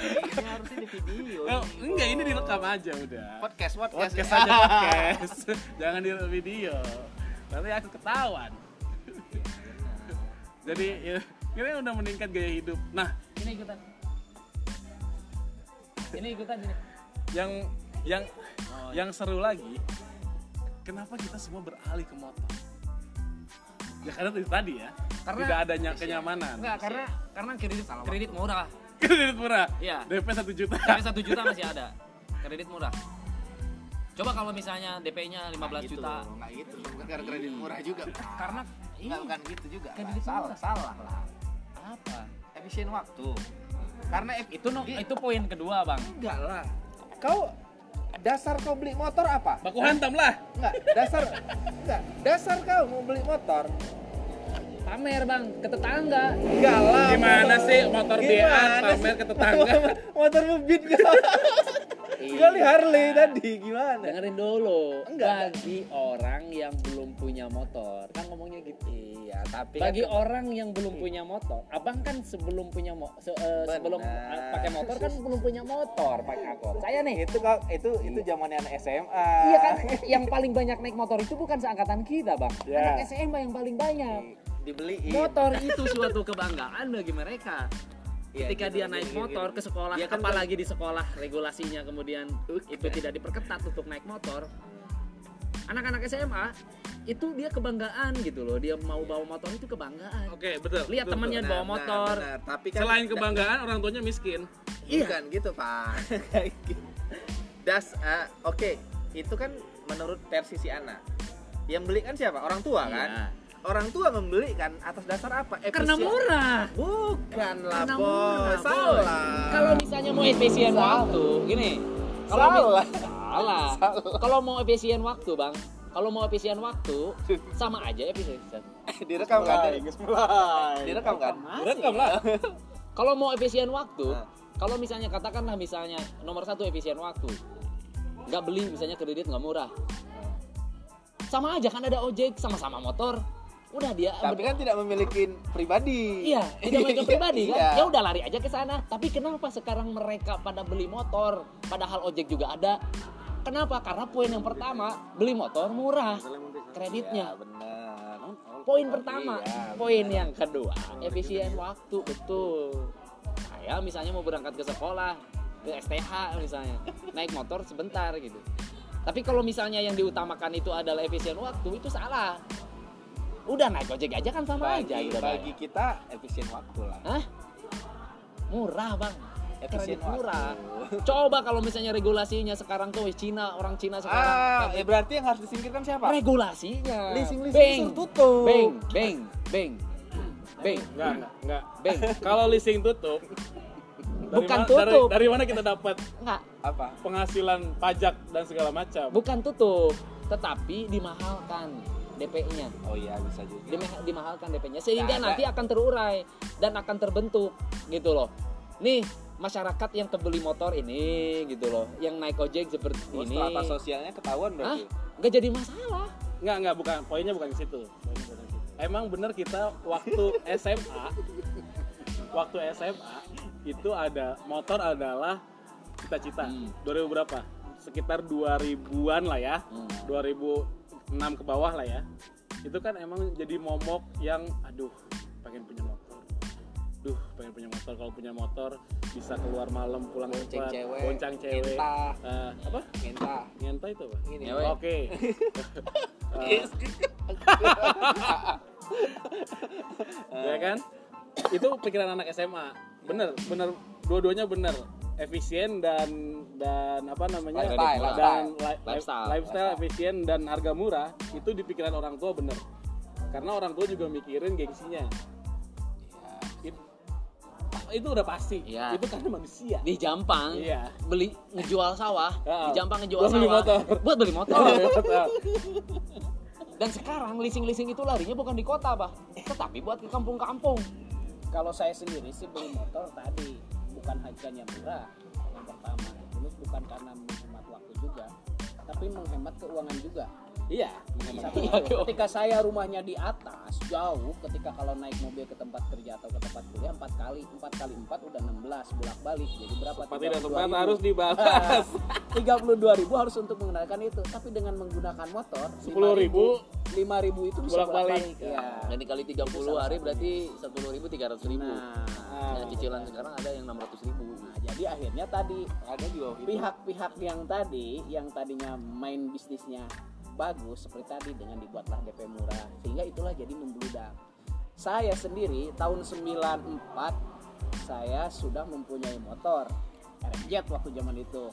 Ini harusnya di video Oh, enggak ini direkam aja udah. Podcast podcast, podcast aja podcast. Jangan di video. Nanti aku ketahuan jadi ya, ini udah meningkat gaya hidup. Nah. Ini ikutan. Ini ikutan ini yang yang Oh, yang seru lagi kenapa kita semua beralih ke motor? Ya karena dari tadi ya Karena- tidak adanya kenyamanan. Enggak karena karena kredit kredit murah. Kredit murah? Iya. DP satu juta. DP 1 juta masih ada. Kredit murah. Coba kalau misalnya DP-nya 15 juta. nggak gitu. Bukan karena kredit murah juga. Karena nggak bukan gitu juga Kredit salah murah. salah lah. Apa? Efisien waktu. Karena ef- itu no, i- itu poin kedua bang. Enggak lah. Kau dasar kau beli motor apa? Baku hantam lah. Enggak dasar enggak. Dasar kau mau beli motor? Pamer bang ke tetangga. Enggak lah gimana motor- sih motor BA pamer sih? ke tetangga. Motor ngebit enggak Kali Harley tadi gimana? dengerin dulu. Enggak, bagi orang yang belum punya motor kan ngomongnya gitu. Iya, tapi bagi kan orang yang belum punya motor abang kan sebelum punya mo se- eh, sebelum eh, pakai motor kan belum punya motor pakai angkot saya nih. Itu itu itu zamannya anak SMA. iya kan yang paling banyak naik motor itu bukan seangkatan kita bang. Ya. anak SMA yang paling banyak. Dibeliin. motor itu suatu kebanggaan bagi mereka Iya, ketika gitu, dia naik gitu, motor gitu. ke sekolah Dia kan apalagi di sekolah regulasinya kemudian itu tidak diperketat untuk naik motor anak-anak SMA itu dia kebanggaan gitu loh dia mau bawa motor itu kebanggaan Oke, betul. lihat betul, temannya betul. bawa motor benar. Tapi kan Selain kebanggaan, orang tuanya miskin. Bukan gitu, Pak. Das eh, oke, itu kan menurut versi si anak. Yang beli kan siapa? Orang tua kan? Orang tua membeli kan atas dasar apa? karena Efisien- murah Bukan lah, Karena boy. murah, boy. Salah. kalau misalnya mau efisien waktu gini kalau mi- Salah. salah kalau mau efisien waktu bang kalau mau efisien waktu sama aja efisien direkam kan? Direkam kan? Rekam lah. kalau mau efisien waktu Nah. kalau misalnya katakanlah misalnya nomor satu efisien waktu nggak beli misalnya kredit nggak murah sama aja kan ada ojek sama-sama motor udah dia Tapi kan tidak memiliki pribadi. Iya, tidak mereka pribadi kan. Iya. Ya udah lari aja ke sana. Tapi kenapa sekarang mereka pada beli motor padahal ojek juga ada? Kenapa? Karena poin yang pertama, beli motor murah kreditnya. Iya, benar. Poin pertama. Iya, Poin yang kedua, efisien waktu betul. Saya misalnya mau berangkat ke sekolah, ke STH misalnya, naik motor sebentar gitu. Tapi kalau misalnya yang diutamakan itu adalah efisien waktu, itu salah. Udah naik ojek aja kan sama bagi, aja udah bagi bayar. kita efisien waktu lah. Hah? Murah bang. Efisien Kredit murah. waktu. Coba kalau misalnya regulasinya sekarang tuh Cina, orang Cina sekarang. Ah, ya berarti yang harus disingkirkan siapa? regulasinya. Leasing-leasing Beng, disuruh tutup. Beng, beng, beng. Beng, Enggak, enggak, enggak. beng. Kalau leasing tutup, dari Bukan mana- tutup. Dari, dari mana kita dapat Enggak, Apa? penghasilan pajak dan segala macam? bukan tutup, tetapi dimahalkan DP-nya. Oh iya bisa juga. Dima- dimahalkan DP-nya sehingga Nggak ada. nanti akan terurai dan akan terbentuk gitu loh. Nih masyarakat yang kebeli motor ini gitu loh, yang naik ojek seperti Oh, ini, strata sosialnya ketahuan Hah? berarti. nggak jadi masalah. Enggak, enggak, bukan. Poinnya bukan ke situ. Emang bener kita waktu SMA, waktu SMA itu ada motor adalah cita-cita. Hmm. 2000 berapa? Sekitar 2000-an lah ya. Hmm. 2006 ke bawah lah ya. Itu kan emang jadi momok yang aduh, pengen punya motor. Duh, pengen punya motor. Kalau punya motor bisa keluar malam pulang Bonceng cepat, cewek, boncang cewek. ngentah. Eh, apa? Ngentah. Ngenta itu apa? Ini. Oke. Eh, ya kan itu pikiran anak SMA bener bener dua-duanya bener efisien dan dan apa namanya Lifestyle, dan lifestyle. li- Lifestyle. lifestyle efisien dan harga murah itu di pikiran orang tua bener karena orang tua juga mikirin gengsinya It- itu udah pasti Iya. itu karena manusia Di Jampang iya beli ngejual sawah, Ya. di Jampang ngejual Buat beli sawah motor. buat beli motor. Dan sekarang leasing-leasing itu larinya bukan di kota, Bah, tetapi buat ke kampung-kampung. Kalau saya sendiri sih beli motor tadi bukan harganya murah yang pertama. Terus bukan karena menghemat waktu juga, tapi menghemat keuangan juga. Iya Satu, ketika saya rumahnya di atas jauh, ketika kalau naik mobil ke tempat kerja atau ke tempat kuliah empat kali, empat kali empat udah 16 bolak balik. Jadi berapa? Sempat tidak 32.000. sempat harus dibalas Tiga puluh dua ribu harus untuk menggunakan itu, tapi dengan menggunakan motor 10.000 lima ribu itu bisa bolak-balik. bolak-balik. Ya. Dan dikali 30 hari berarti 10.000 300.000. Nah, Nah, cicilan sekarang ada yang 600.000. nah, jadi akhirnya tadi Ada juga pihak-pihak yang tadi yang tadinya main bisnisnya bagus seperti tadi dengan dibuatlah DP murah sehingga itulah jadi membludak. Saya sendiri tahun 94 saya sudah mempunyai motor RMZ waktu zaman itu.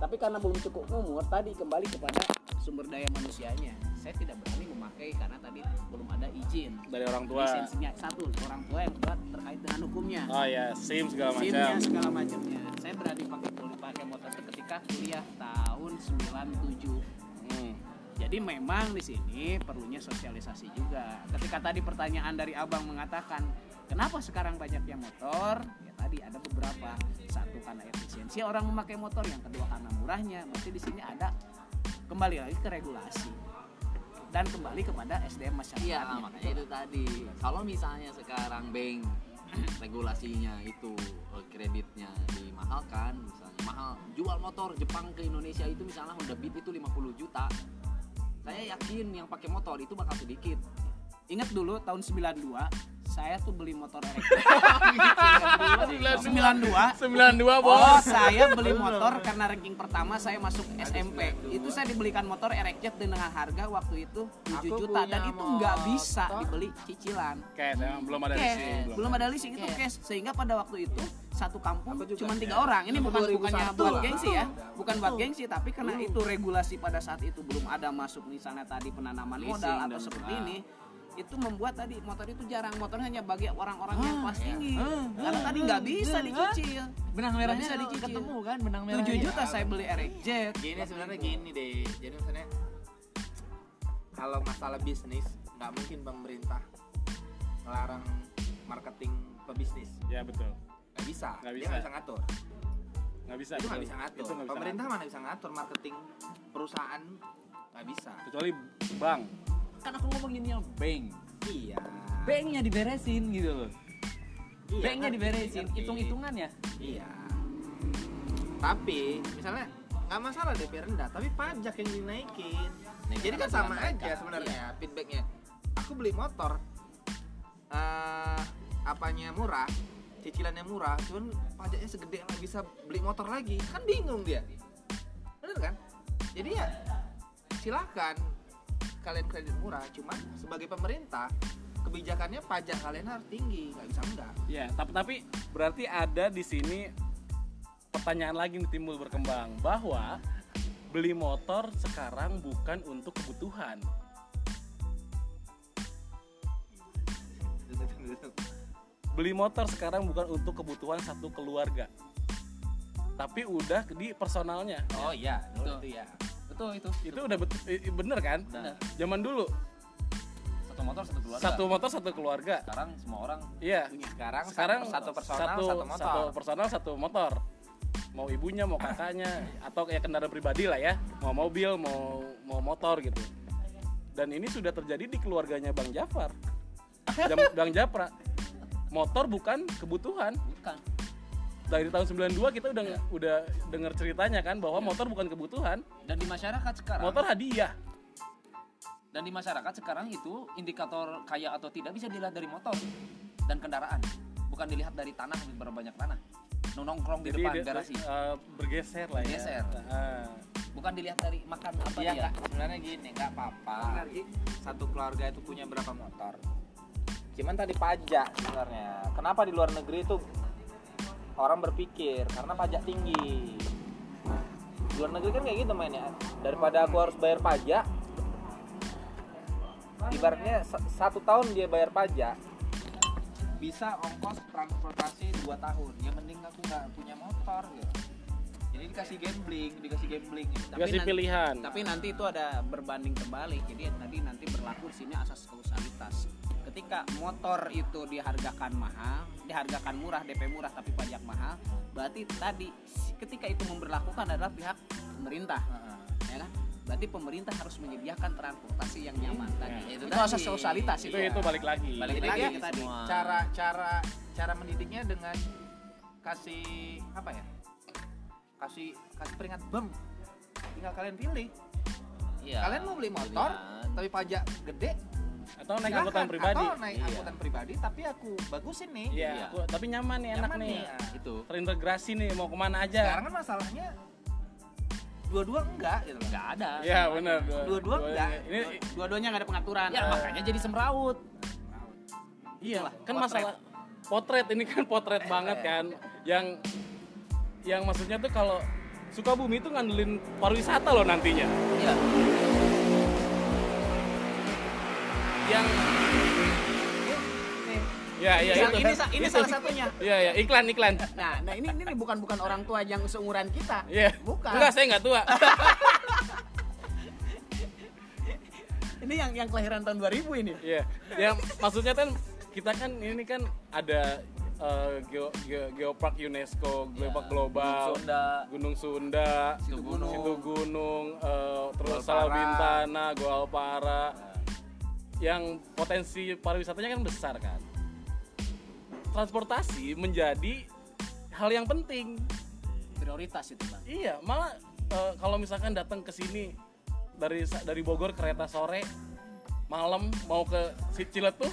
Tapi karena belum cukup umur tadi kembali kepada sumber daya manusianya. Saya tidak berani memakai karena tadi belum ada izin. dari orang tua Lisensinya satu orang tua yang kedua terkait dengan hukumnya. oh ya sim segala SIM-nya macam segala macamnya. Saya berani pakai pakai motor itu ketika kuliah tahun 97. Hmm. Jadi memang di sini perlunya sosialisasi juga. Ketika tadi pertanyaan dari Abang mengatakan Kenapa sekarang banyak yang motor? Ya tadi ada beberapa. Satu karena efisiensi orang memakai motor, yang kedua karena murahnya. Berarti di sini ada kembali lagi ke regulasi dan kembali kepada SDM masyarakatnya. Iya, makanya itu tadi. Kalau misalnya sekarang bank regulasinya itu eh, kreditnya dimahalkan, misalnya mahal jual motor Jepang ke Indonesia itu misalnya Honda Beat itu 50 juta. Saya yakin yang pakai motor itu bakal sedikit. Ingat dulu tahun 92 saya tuh beli motor elektrik. 92 92 Oh, bos. saya beli motor karena ranking pertama saya masuk SMP. Itu saya dibelikan motor Erekjet dengan harga waktu itu 7 Aku juta dan itu nggak bisa dibeli cicilan. Cash emang belum ada Cash. leasing belum ada. leasing itu cash. sehingga pada waktu itu satu kampung cuma tiga orang. Ini bukan 2001 bukannya buat lah. gengsi ya. Bukan buat gengsi tapi karena itu regulasi pada saat itu belum ada masuk misalnya tadi penanaman Leasing modal atau seperti ini itu membuat tadi motor itu jarang. Motor hanya bagi orang-orang yang kelas tinggi. Karena tadi nggak bisa dicicil. Benang merahnya bisa dicicil. ketemu kan benang 7 juta saya beli Erekjet gini sebenarnya gini deh. Jadi misalnya kalau masalah bisnis nggak mungkin pemerintah melarang marketing pebisnis. Ya betul. Nggak bisa. Nggak dia bisa. nggak bisa ngatur. Nggak bisa itu nggak bisa ngatur. Itu nggak bisa pemerintah mana bisa ngatur? Marketing perusahaan nggak bisa. Ngatur. kecuali bank kan aku ngomonginnya bank. iya Banknya diberesin gitu loh. Iya, Banknya ngerti, diberesin, ngerti. hitung-hitungannya. iya tapi misalnya nggak masalah DP rendah tapi pajak yang dinaikin Nah, jadi kan kan sama mereka. aja sebenarnya feedbacknya aku beli motor eh apanya murah cicilannya murah cuman pajaknya segede nggak bisa beli motor lagi kan bingung dia bener kan jadi ya silakan kalian kredit murah cuman sebagai pemerintah kebijakannya pajak kalian harus tinggi nggak bisa enggak. Ya tapi tapi berarti ada di sini pertanyaan lagi yang timbul berkembang bahwa beli motor sekarang bukan untuk kebutuhan. Beli motor sekarang bukan untuk kebutuhan satu keluarga tapi udah di personalnya. Oh iya itu ya Betul itu. itu udah bet- bener kan? Bener. zaman dulu. Satu motor satu keluarga. satu motor satu keluarga. Sekarang semua orang iya. sekarang sekarang satu personal satu, satu, motor. satu personal satu motor. Mau ibunya mau kakaknya atau kayak kendaraan pribadi lah ya. Mau mobil mau mau motor gitu. Dan ini sudah terjadi di keluarganya bang Jafar. Jam- bang Japra. Motor bukan kebutuhan. Bukan. Dari tahun 92 kita udah udah dengar ceritanya kan bahwa motor bukan kebutuhan. Dan di masyarakat sekarang motor hadiah. Dan di masyarakat sekarang itu indikator kaya atau tidak bisa dilihat dari motor dan kendaraan, bukan dilihat dari tanah berapa banyak tanah. Nongkrong di jadi depan garasi, eh, bergeser lah ya. Bergeser. Ah. bukan dilihat dari makan apa Iya dia. nggak sebenarnya gini nggak apa-apa. Satu keluarga itu punya berapa motor? Cuman tadi pajak sebenarnya. Kenapa di luar negeri itu orang berpikir karena pajak tinggi luar negeri kan kayak gitu mainnya daripada aku harus bayar pajak ibaratnya sa- satu tahun dia bayar pajak bisa ongkos transportasi dua tahun ya mending aku nggak punya motor gitu jadi dikasih gambling dikasih gambling gitu. Tapi dikasih nanti- pilihan Tapi nanti itu ada berbanding terbalik. Jadi tadi nanti berlaku di sini asas kausalitas. Ketika motor itu dihargakan mahal, dihargakan murah, DP murah tapi pajak mahal, berarti tadi ketika itu memberlakukan adalah pihak pemerintah, ya kan? Berarti pemerintah harus menyediakan transportasi yang nyaman tadi. Ya, itu, itu asas tadi. kausalitas itu itu. itu balik lagi Balik Jadi lagi ke tadi. semua. cara cara cara mendidiknya dengan kasih apa ya kasih kasih peringat bem tinggal kalian pilih Iya. kalian mau beli motor Pilihan. tapi pajak gede atau naik silakan. angkutan pribadi atau naik Iya. angkutan pribadi tapi aku bagusin nih Iya, Iya. aku- tapi nyaman nih, enak Nyaman nih. Ah, itu Terintegrasi nih, mau ke mana aja. sekarang kan masalahnya dua-dua enggak gitu loh nggak ada. Iya benar. Dua-dua enggak. Ini Dua-duanya nggak ada pengaturan. Ya makanya jadi semrawut. iya, kan potret. masalah potret ini kan potret banget kan. Yang yang maksudnya tuh kalau Sukabumi itu ngandelin pariwisata loh nantinya. Iya. Yang Ya, ya Ini, itu. ini, sa- ini Itu. salah satunya. Iya, ya, iklan, iklan. Nah, nah ini ini bukan bukan orang tua yang seumuran kita. Iya. Bukan. Enggak, saya nggak tua. Ini yang yang kelahiran tahun 2000 ini. Iya. Yang maksudnya kan kita kan ini kan ada eh, geo, geo- geopark UNESCO, geopark Ya, global, Gunung Sunda. Gunung Sunda, Situ Gunung. Situ Gunung, eh, terus Goa Salah Para. Bintana, Goa Alpara, yang potensi pariwisatanya kan besar kan. Transportasi menjadi hal yang penting. prioritas itu bang Iya, malah eh, kalau misalkan datang ke sini dari dari Bogor kereta sore, malam mau ke si Ciletuh,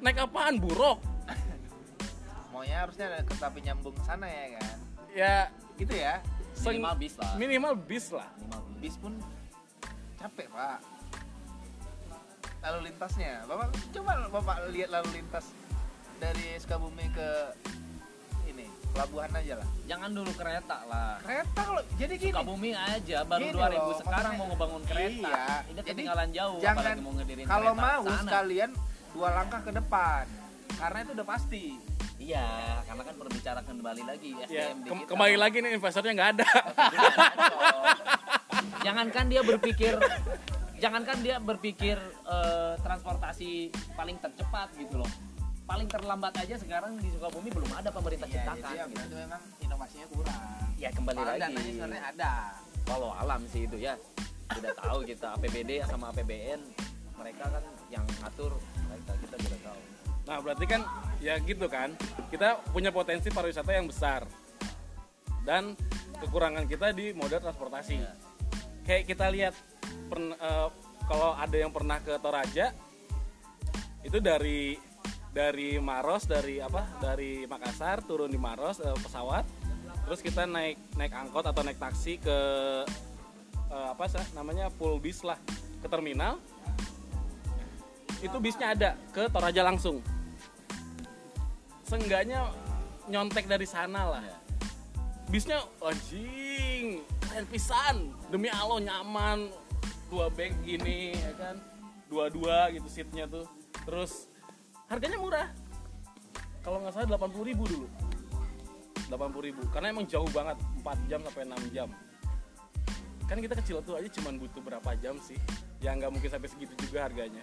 naik apaan? Buruk. Maunya harusnya ada kereta api nyambung sana ya kan. Ya Gitu ya. Minimal bis lah. minimal bis lah. Minimal. Bis pun capek, Pak. Lalu lintasnya. Bapak coba Bapak lihat lalu lintas dari Sukabumi ke ini, pelabuhan aja lah. Jangan dulu kereta lah. Kereta kalau jadi gini. Sukabumi aja baru Gini 2000 loh, sekarang mau ngebangun kereta. Iya. Ini Jadi, ketinggalan jauh jangan- mau ngedirin Kalau kereta mau sana. sekalian dua langkah ke depan. Karena itu udah pasti. Iya, karena kan berbicara kembali lagi Ya, SDM kita. kembali lagi nih investornya nggak ada. Jangankan dia berpikir jangankan dia berpikir eh, transportasi paling tercepat gitu loh. Paling terlambat aja sekarang di Sukabumi belum ada pemerintah Iya, ciptakan. jadi ya, gitu. itu memang inovasinya kurang. Ya kembali Padahal lagi. dananya sebenarnya ada. Walau alam sih itu ya. Tidak tahu kita APBD sama APBN mereka kan yang ngatur mereka kita tidak tahu. Nah berarti kan ya gitu kan, kita punya potensi pariwisata yang besar dan kekurangan kita di moda transportasi. Iya. Kayak kita lihat pern- eh, kalau ada yang pernah ke Toraja itu dari dari Maros dari apa dari Makassar turun di Maros eh, pesawat terus kita naik naik angkot atau naik taksi ke eh, apa sih namanya full bis lah ke terminal. Itu bisnya ada ke Toraja langsung. Seenggaknya nyontek dari sana lah. Iya. bisnya anjing keren pisan. Demi Allah nyaman dua bag gini ya kan? Dua-dua gitu seatnya tuh. Terus harganya murah. Kalau nggak salah 80.000 ribu dulu. 80.000 ribu. Karena emang jauh banget 4 jam sampai 6 jam. Kan kita kecil tuh aja cuman butuh berapa jam sih? Ya nggak mungkin sampai segitu juga harganya.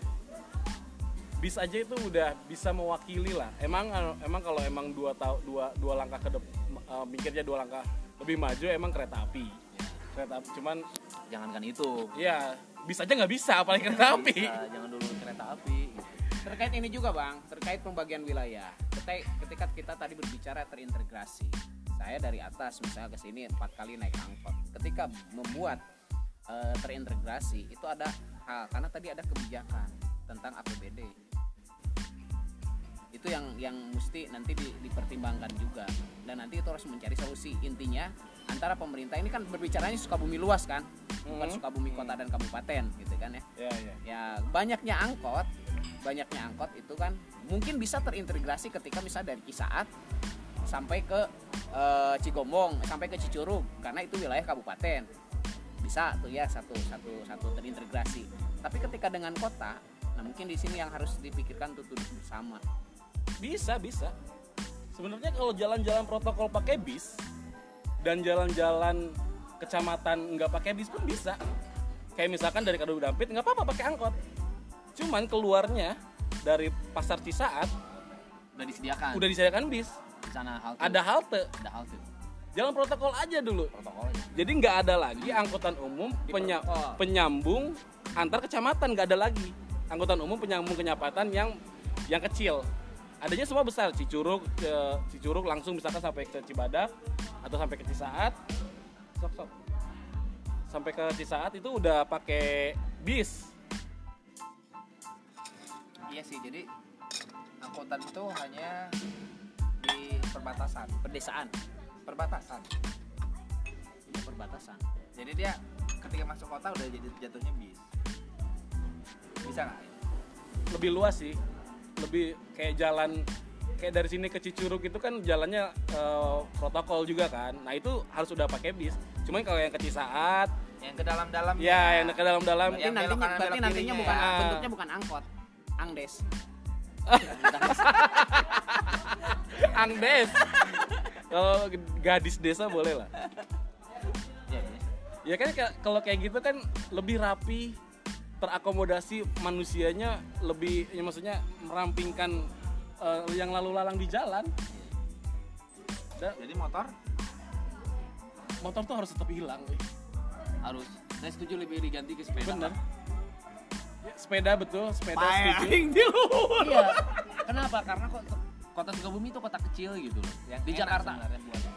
Bis aja itu udah bisa mewakili lah. Emang emang kalau emang dua tahu dua dua langkah ke depan mikirnya dua langkah lebih maju emang kereta api kereta api cuman Jangankan itu. ya bis aja nggak bisa apalagi kereta api. Bisa, jangan dulu kereta api. terkait ini juga bang terkait pembagian wilayah. Ketika, ketika kita tadi berbicara terintegrasi saya dari atas misalnya ke sini empat kali naik angkot. Ketika membuat eh, terintegrasi itu ada hal karena tadi ada kebijakan tentang APBD itu yang yang mesti nanti di- dipertimbangkan juga. Dan nanti itu harus mencari solusi. Intinya antara pemerintah ini kan berbicaranya Sukabumi luas kan? Bukan Mhm. Sukabumi kota dan kabupaten gitu kan ya. Ya ya. Ya banyaknya angkot banyaknya angkot itu kan mungkin bisa terintegrasi ketika misalnya dari Cisaat sampai ke eh, Cigombong sampai ke Cicurug karena itu wilayah kabupaten. Bisa tuh ya satu satu satu terintegrasi. Tapi ketika dengan kota nah mungkin di sini yang harus dipikirkan untuk duduk bersama. Bisa bisa. Sebenarnya kalau jalan-jalan protokol pakai bis dan jalan-jalan kecamatan nggak pakai bis pun bisa kayak misalkan dari Kadu Dampit nggak apa-apa pakai angkot cuman keluarnya dari pasar Cisaat Udah disediakan. udah disediakan bis di sana halte. ada halte ada halte. jalan protokol aja dulu Protokol aja. jadi nggak ada lagi angkutan umum penya- penyambung antar kecamatan nggak ada lagi angkutan umum penyambung kenyapatan yang yang kecil adanya semua besar Cicurug ke Cicurug langsung misalkan sampai ke Cibadak atau sampai ke Cisaat. Sok sok. Sampai ke Cisaat itu udah pakai bis. Iya sih, jadi angkutan itu hanya di perbatasan, pedesaan. Perbatasan. perbatasan. Jadi dia ketika masuk kota udah jadi jatuhnya bis. Bisa nggak? lebih luas sih lebih kayak jalan kayak dari sini ke Cicurug itu kan jalannya eh, protokol juga kan. Nah itu harus udah pakai bis. Cuman kalau yang ke Cisaat Yang ke dalam-dalam ya yang ke dalam-dalam. Berarti Yang belok nantinya kanan, berarti belok nantinya kirinya. bukan ya. bentuknya bukan angkot. Angdes. Angdes. Kalau gadis desa boleh lah. Iya, iya. ya kan ka- kalau kayak gitu kan lebih rapi terakomodasi manusianya lebih ya maksudnya merampingkan eh, yang lalu lalang di jalan. Da- Jadi motor motor tuh harus tetap hilang. eh. harus saya setuju lebih diganti ke sepeda Bener. Ya, sepeda betul, sepeda Pae setuju. iya kenapa karena kok kota Sukabumi itu kota kecil gitu loh. Yang di enak Jakarta.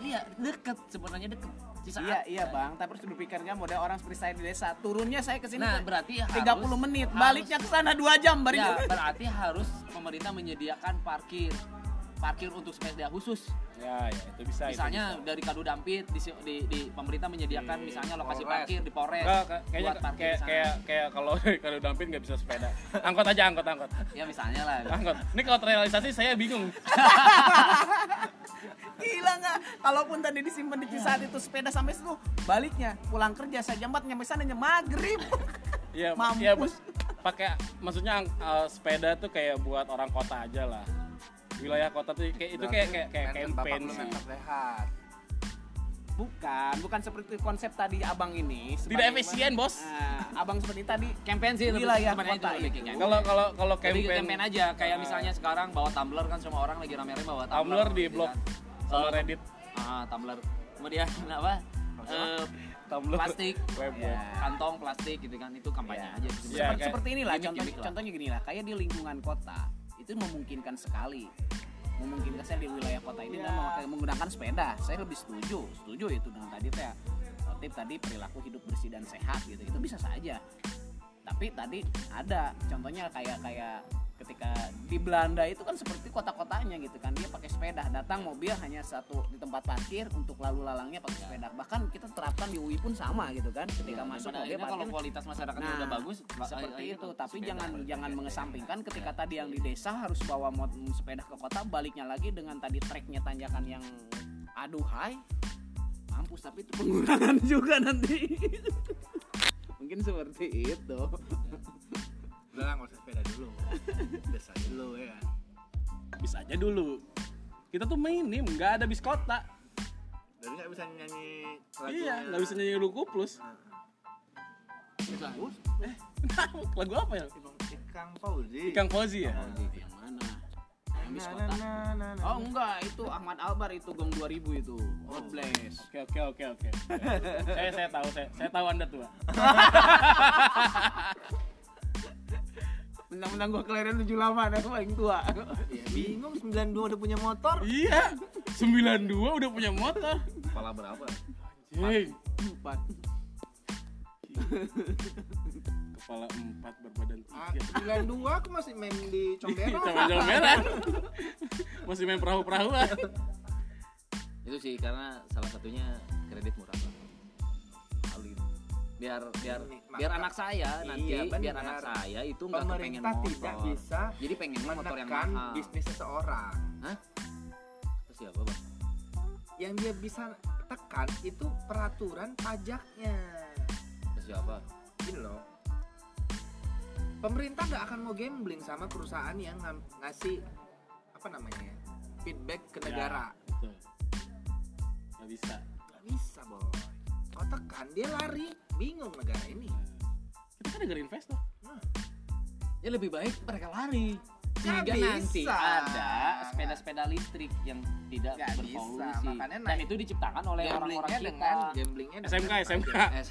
iya deket sebenarnya deket. Cisaat. Iya iya bang, tapi harus dipikirkan model orang seperti saya di desa. Turunnya saya ke sini nah berarti 30 harus, menit, baliknya ke sana 2 jam baru ya, berarti harus pemerintah menyediakan parkir parkir untuk sepeda khusus Ya, ya, itu bisa. itu misalnya bisa. dari Kadu Dampit di, di, di pemerintah menyediakan Di misalnya lokasi Polres. parkir di Polres ka- kayaknya buat parkir kayak kayak kayak kalau kalau dampin nggak bisa sepeda. Angkot aja, angkot, angkot. ya misalnya lah Angkot. Ini kalau terrealisasi saya bingung. Gila nggak? Kalaupun tadi disimpan di Cisaat itu sepeda sampai situ, baliknya pulang kerja saya jam 4 nyampe sana nyampe maghrib. Iya, Mampus. iya, Bu. pakai maksudnya eh, sepeda tuh kayak buat orang kota aja lah. Wilayah kota tuh kayak itu kayak kayak kayak campaign sih. sehat. Bukan, bukan seperti konsep tadi abang ini. Tidak efisien, Bos. Nah, abang seperti tadi campaign sih Wilayah kota itu Kalau kalau kalau campaign, campaign aja kayak Ah. misalnya sekarang bawa tumbler kan semua orang lagi rame-rame bawa tumbler Tumblr di gitu blog kan. sama Reddit. ah tumbler kemudian apa Eh, Tumblr plastik Ya. kantong plastik gitu kan itu kampanye Ya. aja Iya, seperti, kayak seperti inilah gimmick- contoh, gimmick lah. contohnya gini lah kayak di lingkungan kota itu memungkinkan sekali. Memungkinkan saya di wilayah kota ini dan memakai- menggunakan sepeda. Saya lebih setuju setuju itu dengan tadi teh. Tip tadi perilaku hidup bersih dan sehat gitu. Itu bisa saja. Tapi tadi ada contohnya kayak kayak ketika di Belanda itu kan seperti kota-kotanya gitu kan. Dia pakai sepeda datang mobil hanya satu di tempat parkir untuk lalu lalangnya pakai sepeda. Bahkan kita terapkan di UI pun sama gitu kan ketika Ya, masuk mobil akhirnya kalau parkir. kualitas masyarakatnya Nah, udah bagus ba- seperti itu. tapi sepeda. jangan jangan mengesampingkan ketika tadi yang di desa harus bawa mot sepeda ke kota baliknya lagi dengan tadi treknya tanjakan yang aduhai mampus tapi itu pengurangan juga nanti. Mungkin seperti itu Udah lah nggak usah sepeda dulu. Desa dulu ya. Bisa aja dulu. Kita tuh minim, nggak ada bis kota. Jadi nggak bisa nyanyi lagu. Iya, nggak bisa nyanyi Luku Plus. Bagus. Lagu apa ya? Ikang Fauzi. Ikang Fauzi ya? yang mana yang bis kota oh enggak itu Ahmad Albar itu gong 2000 itu God bless Oke oke oke oke. saya saya tahu saya saya tahu anda tua. Mentang-mentang gua kelahiran 78 aku paling tua Ya, bingung 92 udah punya motor. iya, 92 udah punya motor. Kepala berapa? Jeng. Empat. Kepala empat berbadan Ah, tiga. 92 aku masih main di Combero. Sama merah. Masih main perahu-perahuan. itu sih karena salah satunya kredit murah. Biar biar Ini, biar maka- anak saya nanti Iya, biar anak saya itu nggak kepengen Pemerintah motor tidak bisa jadi pengennya motor yang mahal bisnis seseorang. terus siapa bang Yang dia bisa tekan itu peraturan pajaknya. terus siapa Gini loh. Pemerintah nggak akan mau gambling sama perusahaan yang ngam- ngasih apa namanya ya, feedback ke Ya. negara. Betul. Gak bisa. Gak bisa boy. Kau tekan dia lari, bingung negara ini. Kita kan negara investor. ya lebih baik mereka lari sehingga nanti bisa. ada sepeda-sepeda listrik yang tidak bisa, berpolusi makanya dan itu diciptakan oleh orang-orang kita dengan gamblingnya dengan SMK, SMK. pajak.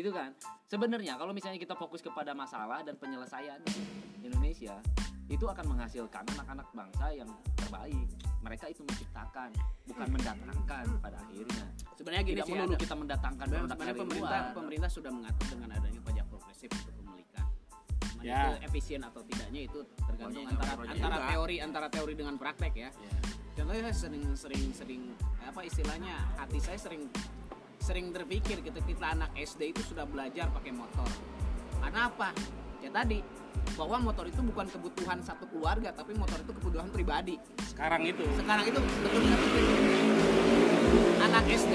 itu kan sebenarnya kalau misalnya kita fokus kepada masalah dan penyelesaian Indonesia itu akan menghasilkan anak-anak bangsa yang terbaik mereka itu menciptakan bukan mendatangkan pada akhirnya Sebenarnya gini tidak sih melulu ada- kita mendatangkan Sebenarnya pemerintah luar. pemerintah sudah mengatur dengan adanya pajak progresif untuk pemilikan. Cuman Ya. itu efisien atau tidaknya itu tergantung Pokoknya antara antara juga. teori antara teori dengan praktek ya. Ya. Contohnya saya sering sering sering apa istilahnya hati saya sering sering terpikir gitu kita anak SD itu sudah belajar pakai motor. Karena apa? Ya tadi bahwa motor itu bukan kebutuhan satu keluarga tapi motor itu kebutuhan pribadi Sekarang itu. sekarang itu betul anak SD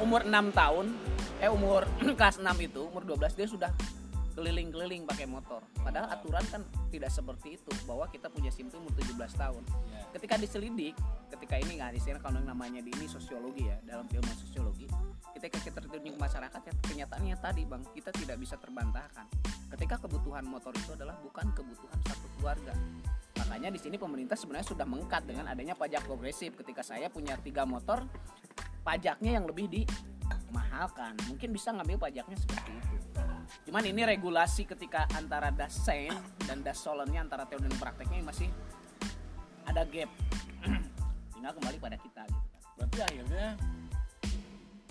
umur 6 tahun eh umur kelas 6 itu umur 12 dia sudah keliling-keliling pakai motor. Padahal aturan kan tidak seperti itu bahwa kita punya SIM itu umur 17 tahun. Ya. ketika diselidik ketika ini nggak istilah kalau yang namanya di ini sosiologi ya dalam ilmu sosiologi ketika kita terjun ke masyarakat ya kenyataannya tadi bang kita tidak bisa terbantahkan. Ketika kebutuhan motor itu adalah bukan kebutuhan satu keluarga. Makanya di sini pemerintah sebenarnya sudah mengkat dengan adanya pajak progresif. Ketika saya punya tiga motor pajaknya yang lebih dimahalkan mungkin bisa ngambil pajaknya seperti itu cuman ini regulasi ketika antara dasen dan dasolennya antara teori dan prakteknya masih ada gap tinggal kembali pada kita gitu kan. berarti akhirnya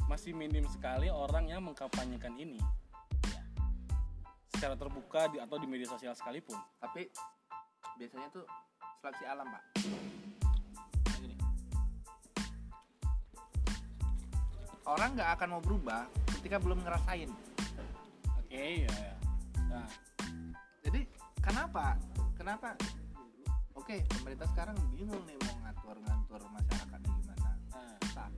masih minim sekali orang yang mengkampanyekan ini Iya. secara terbuka di, atau di media sosial sekalipun tapi biasanya tuh seleksi alam pak orang nggak akan mau berubah ketika belum ngerasain. Oke ya, ya. Nah, jadi kenapa? Kenapa? Oke pemerintah sekarang bingung nih mau ngatur ngatur masyarakatnya gimana. Nah, Susah.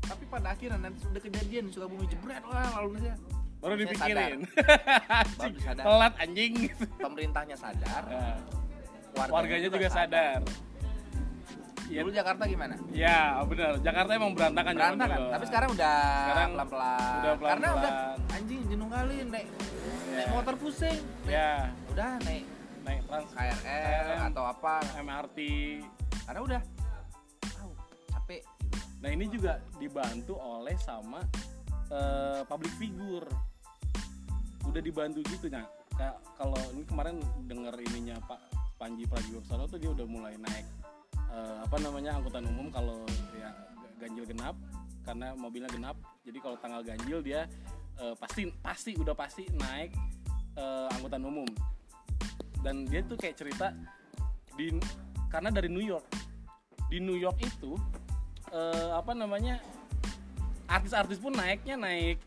tapi pada akhirnya nanti sudah kejadian suka bumi jebret lah lalu aja baru Saya dipikirin. baru sadar. Telat anjing. Pemerintahnya sadar. Nah, warganya, warganya juga sadar Iya. dulu Jakarta gimana ya benar Jakarta emang berantakan berantakan dulu. tapi sekarang udah Sekarang pelan pelan udah karena udah pelan-pelan. anjing jenuh kali naik naik Ya. motor pusing naik- ya udah naik naik trans KRL KRL. atau apa MRT karena udah tahu capek. Nah ini juga dibantu oleh sama eh, public figure. Udah dibantu gitu nah. Kayak kalau ini kemarin denger ininya Pak Panji Pragiwaksono tuh dia udah mulai naik eh, apa namanya angkutan umum kalau ya ganjil genap karena mobilnya genap. Jadi kalau tanggal ganjil dia eh, pasti pasti udah pasti naik eh, angkutan umum. Dan dia tuh kayak cerita di karena dari New York. Di New York itu eh, apa namanya artis-artis pun naiknya naik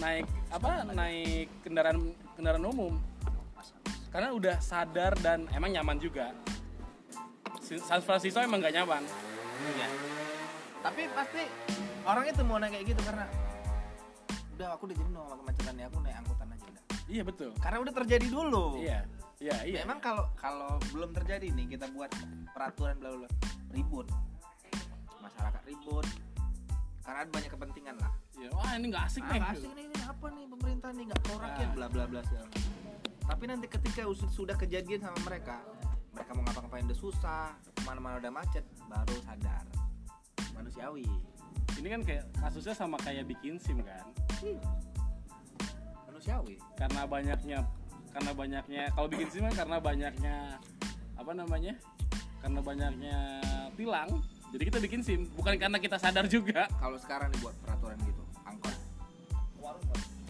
naik apa naik kendaraan kendaraan umum karena udah sadar dan emang nyaman juga San Francisco emang gak nyaman. Iya. tapi pasti orang itu mau naik kayak gitu karena udah aku udah jenuh sama kemacetannya aku naik angkutan aja udah iya betul. Karena udah terjadi dulu. Iya iya iya. Memang kalau kalau belum terjadi nih kita buat peraturan bla bla ribut. Masyarakat ribut. Karena ada banyak kepentingan lah. Iya, wah ini nggak asik ah, nih. asik nih, ini apa nih pemerintah nih nggak pro rakyat Ah. bla bla bla segala tapi nanti ketika sudah kejadian sama mereka mereka mau ngapa-ngapain udah susah ke mana-mana udah macet baru sadar. Manusiawi. Ini kan kayak kasusnya sama kayak bikin sim kan? Manusiawi. Karena banyaknya karena banyaknya kalau bikin sim kan karena banyaknya apa namanya? Karena banyaknya tilang jadi kita bikin sim bukan karena kita sadar juga. Kalau sekarang dibuat peraturan gitu angkot.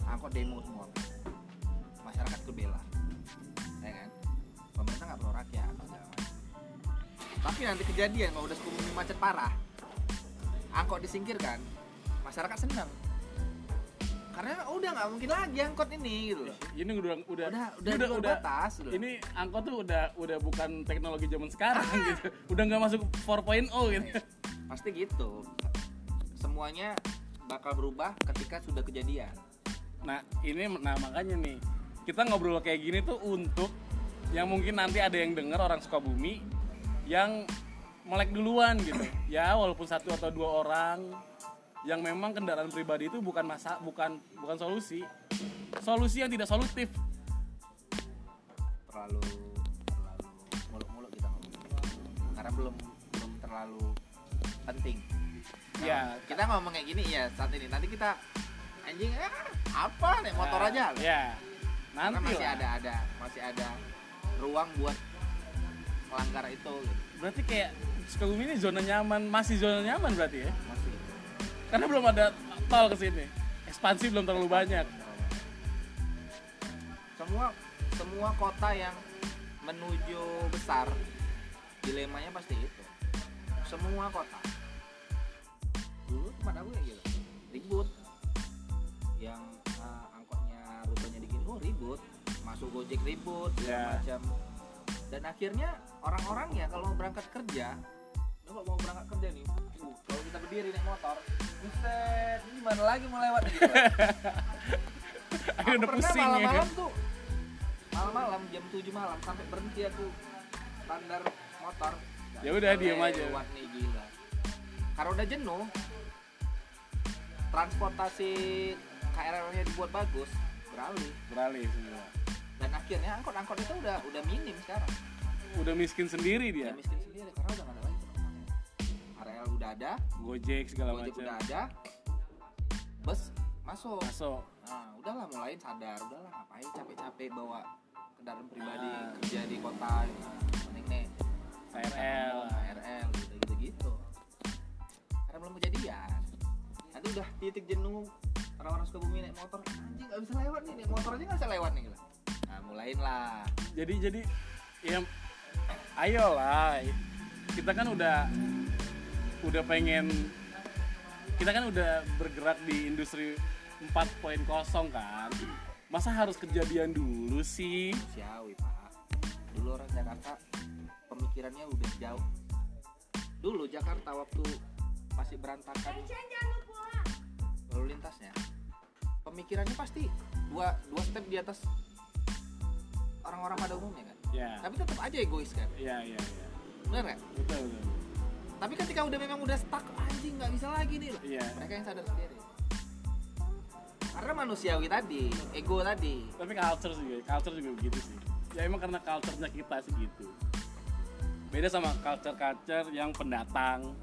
Angkot demo semua. Masyarakat ke bela. ya kan pemerintah nggak pro rakyat tapi nanti kejadian kalau udah Sukabumi macet parah angkot disingkirkan masyarakat senang karena udah nggak mungkin lagi angkot ini gitu loh. Ini udah udah udah udah, udah, udah, udah. batas gitu. ini angkot tuh udah udah bukan teknologi zaman sekarang gitu. Udah nggak masuk 4.0 gitu. Pasti gitu. Semuanya bakal berubah ketika sudah kejadian. Nah ini nah makanya nih kita ngobrol kayak gini tuh untuk yang mungkin nanti ada yang dengar orang Sukabumi yang melek duluan gitu. Ya walaupun satu atau dua orang yang memang kendaraan pribadi itu bukan masa bukan bukan solusi. Solusi yang tidak solutif. Terlalu terlalu muluk-muluk kita ngomong. Karena belum belum terlalu penting. Nah, ya. kita ngomong kayak gini ya saat ini. Nanti kita anjing eh, apa nih? Motor Nah, aja ya. Karena nanti masih lah. ada ada masih ada ruang buat melanggar itu gitu. berarti kayak Sukabumi ini zona nyaman masih zona nyaman berarti ya? Masih. Karena belum ada tol ke sini. Ekspansi belum terlalu banyak. Semua semua kota yang menuju besar dilemanya pasti itu. Semua kota. Dulu tempat aku kayak gitu. Ribut masuk gojek ribut Ya. macam. Dan akhirnya orang-orangnya kalau mau berangkat kerja kalau mau berangkat kerja nih. Uh, kalau kita berdiri naik motor buset ini gimana lagi mau lewat gitu aku pernah ya. kan malam-malam tuh malam-malam jam 7 malam sampai berhenti aku standar motor. Ya udah, diem aja. lewat nih gila. Karena udah jenuh transportasi KRL-nya dibuat bagus beralih. Beralih semua dan akhirnya angkot-angkot itu udah udah minim sekarang. Udah miskin sendiri dia? Dia miskin sendiri karena udah nggak ada lagi KRL udah ada. Gojek segala Gojek macam. udah ada. Bus masuk. Masuk. Nah udahlah mulai sadar. Udahlah ngapain capek-capek bawa kendaraan pribadi Ah. kerja di kota nah, mending nih? KRL KRL gitu gitu gitu karena belum kejadian. Nanti udah titik jenuh. Orang-orang suka bumi naik motor. Anjing nggak bisa lewat nih. Naik motor aja nggak bisa lewat nih gitu. Mulain lah jadi jadi ya ayolah. Kita kan udah udah pengen kita kan udah bergerak di industri 4.0 kan. Masa harus kejadian dulu sih? Manusiawi pak. Dulu orang Jakarta pemikirannya udah jauh. Dulu Jakarta waktu masih berantakan. Lalu lintasnya pemikirannya pasti dua dua step di atas orang-orang pada umumnya kan? Ya. Tapi tetap aja egois kan? Ya ya ya. Bener nggak? Betul betul. Tapi ketika udah memang udah stuck anjing nggak bisa lagi nih loh. Iya. Mereka yang sadar sendiri. Karena manusiawi tadi ego tadi. Tapi culture juga culture juga begitu sih. Ya emang karena culture-nya kita sih gitu. Beda sama culture-culture yang pendatang.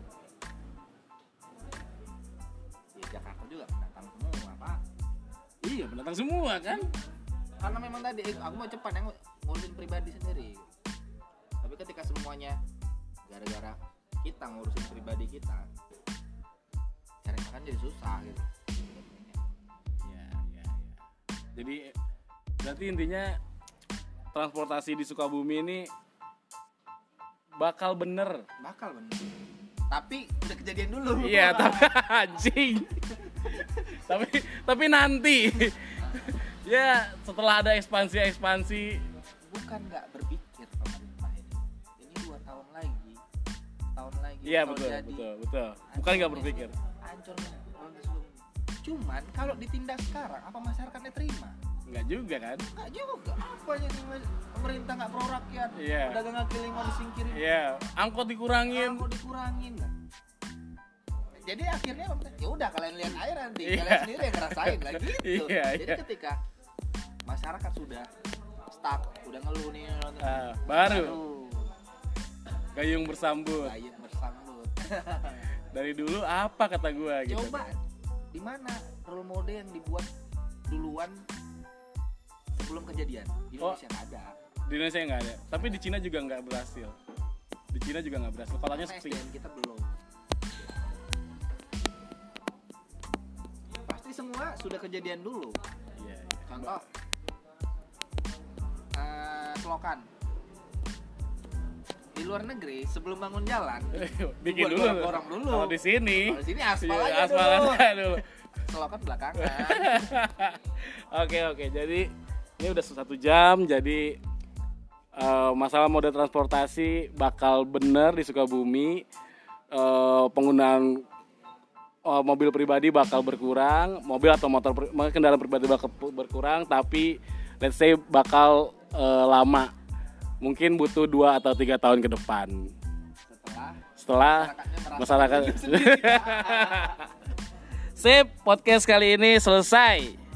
Ya Jakarta juga pendatang semua pak. Iya pendatang semua kan karena memang tadi eh, aku mau cepat yang ngurusin pribadi sendiri. Tapi ketika semuanya gara-gara kita ngurusin pribadi kita cari makan jadi susah gitu. Ya ya ya jadi berarti intinya transportasi di Sukabumi ini bakal bener. Bakal bener. Tapi udah kejadian dulu. Iya tapi anjing. Tapi tapi nanti ya setelah ada ekspansi ekspansi bukan nggak berpikir pemerintah ini. Ini dua tahun lagi. Tahun lagi iya betul jadi. betul betul. Bukan nggak berpikir. sebelum cuman kalau ditindak sekarang apa masyarakatnya terima? Nggak juga kan? Enggak juga. Apanya nih Mas? pemerintah nggak pro rakyat. Iya. pedagang kaki lima disingkirin. Iya. Angkot dikurangin. Mau dikurangin. Kan jadi akhirnya ya udah kalian lihat air nanti. Iya. kalian sendiri yang ngerasain lah gitu. Iya, jadi iya. ketika masyarakat sudah stuck udah ngeluh nih nonton. Ah, baru. Gayung bersambut. Ayat bersambut. Dari dulu apa kata gua gitu? Coba di mana role model yang dibuat duluan sebelum kejadian? Di Oh. Indonesia nggak ada. Di Indonesia nggak ada. Tapi di Cina juga nggak berhasil. Di Cina juga nggak berhasil. Sepi SDM kita belum. Pasti semua sudah kejadian dulu. Iya iya. Contoh eh, selokan di luar negeri sebelum bangun jalan bikin Buat dulu. gorong-gorong dulu. kalau di sini kalau di sini aspal iya, aja aspal dulu. aja dulu. Selokan belakangan. Oke oke jadi ini udah satu jam jadi eh, masalah moda transportasi bakal bener di Sukabumi. Eh, penggunaan eh, mobil pribadi bakal berkurang mobil atau motor kendaraan pribadi bakal berkurang tapi let's say bakal eh, lama mungkin butuh dua atau tiga tahun ke depan setelah setelah masyarakat. Sip, podcast kali ini selesai.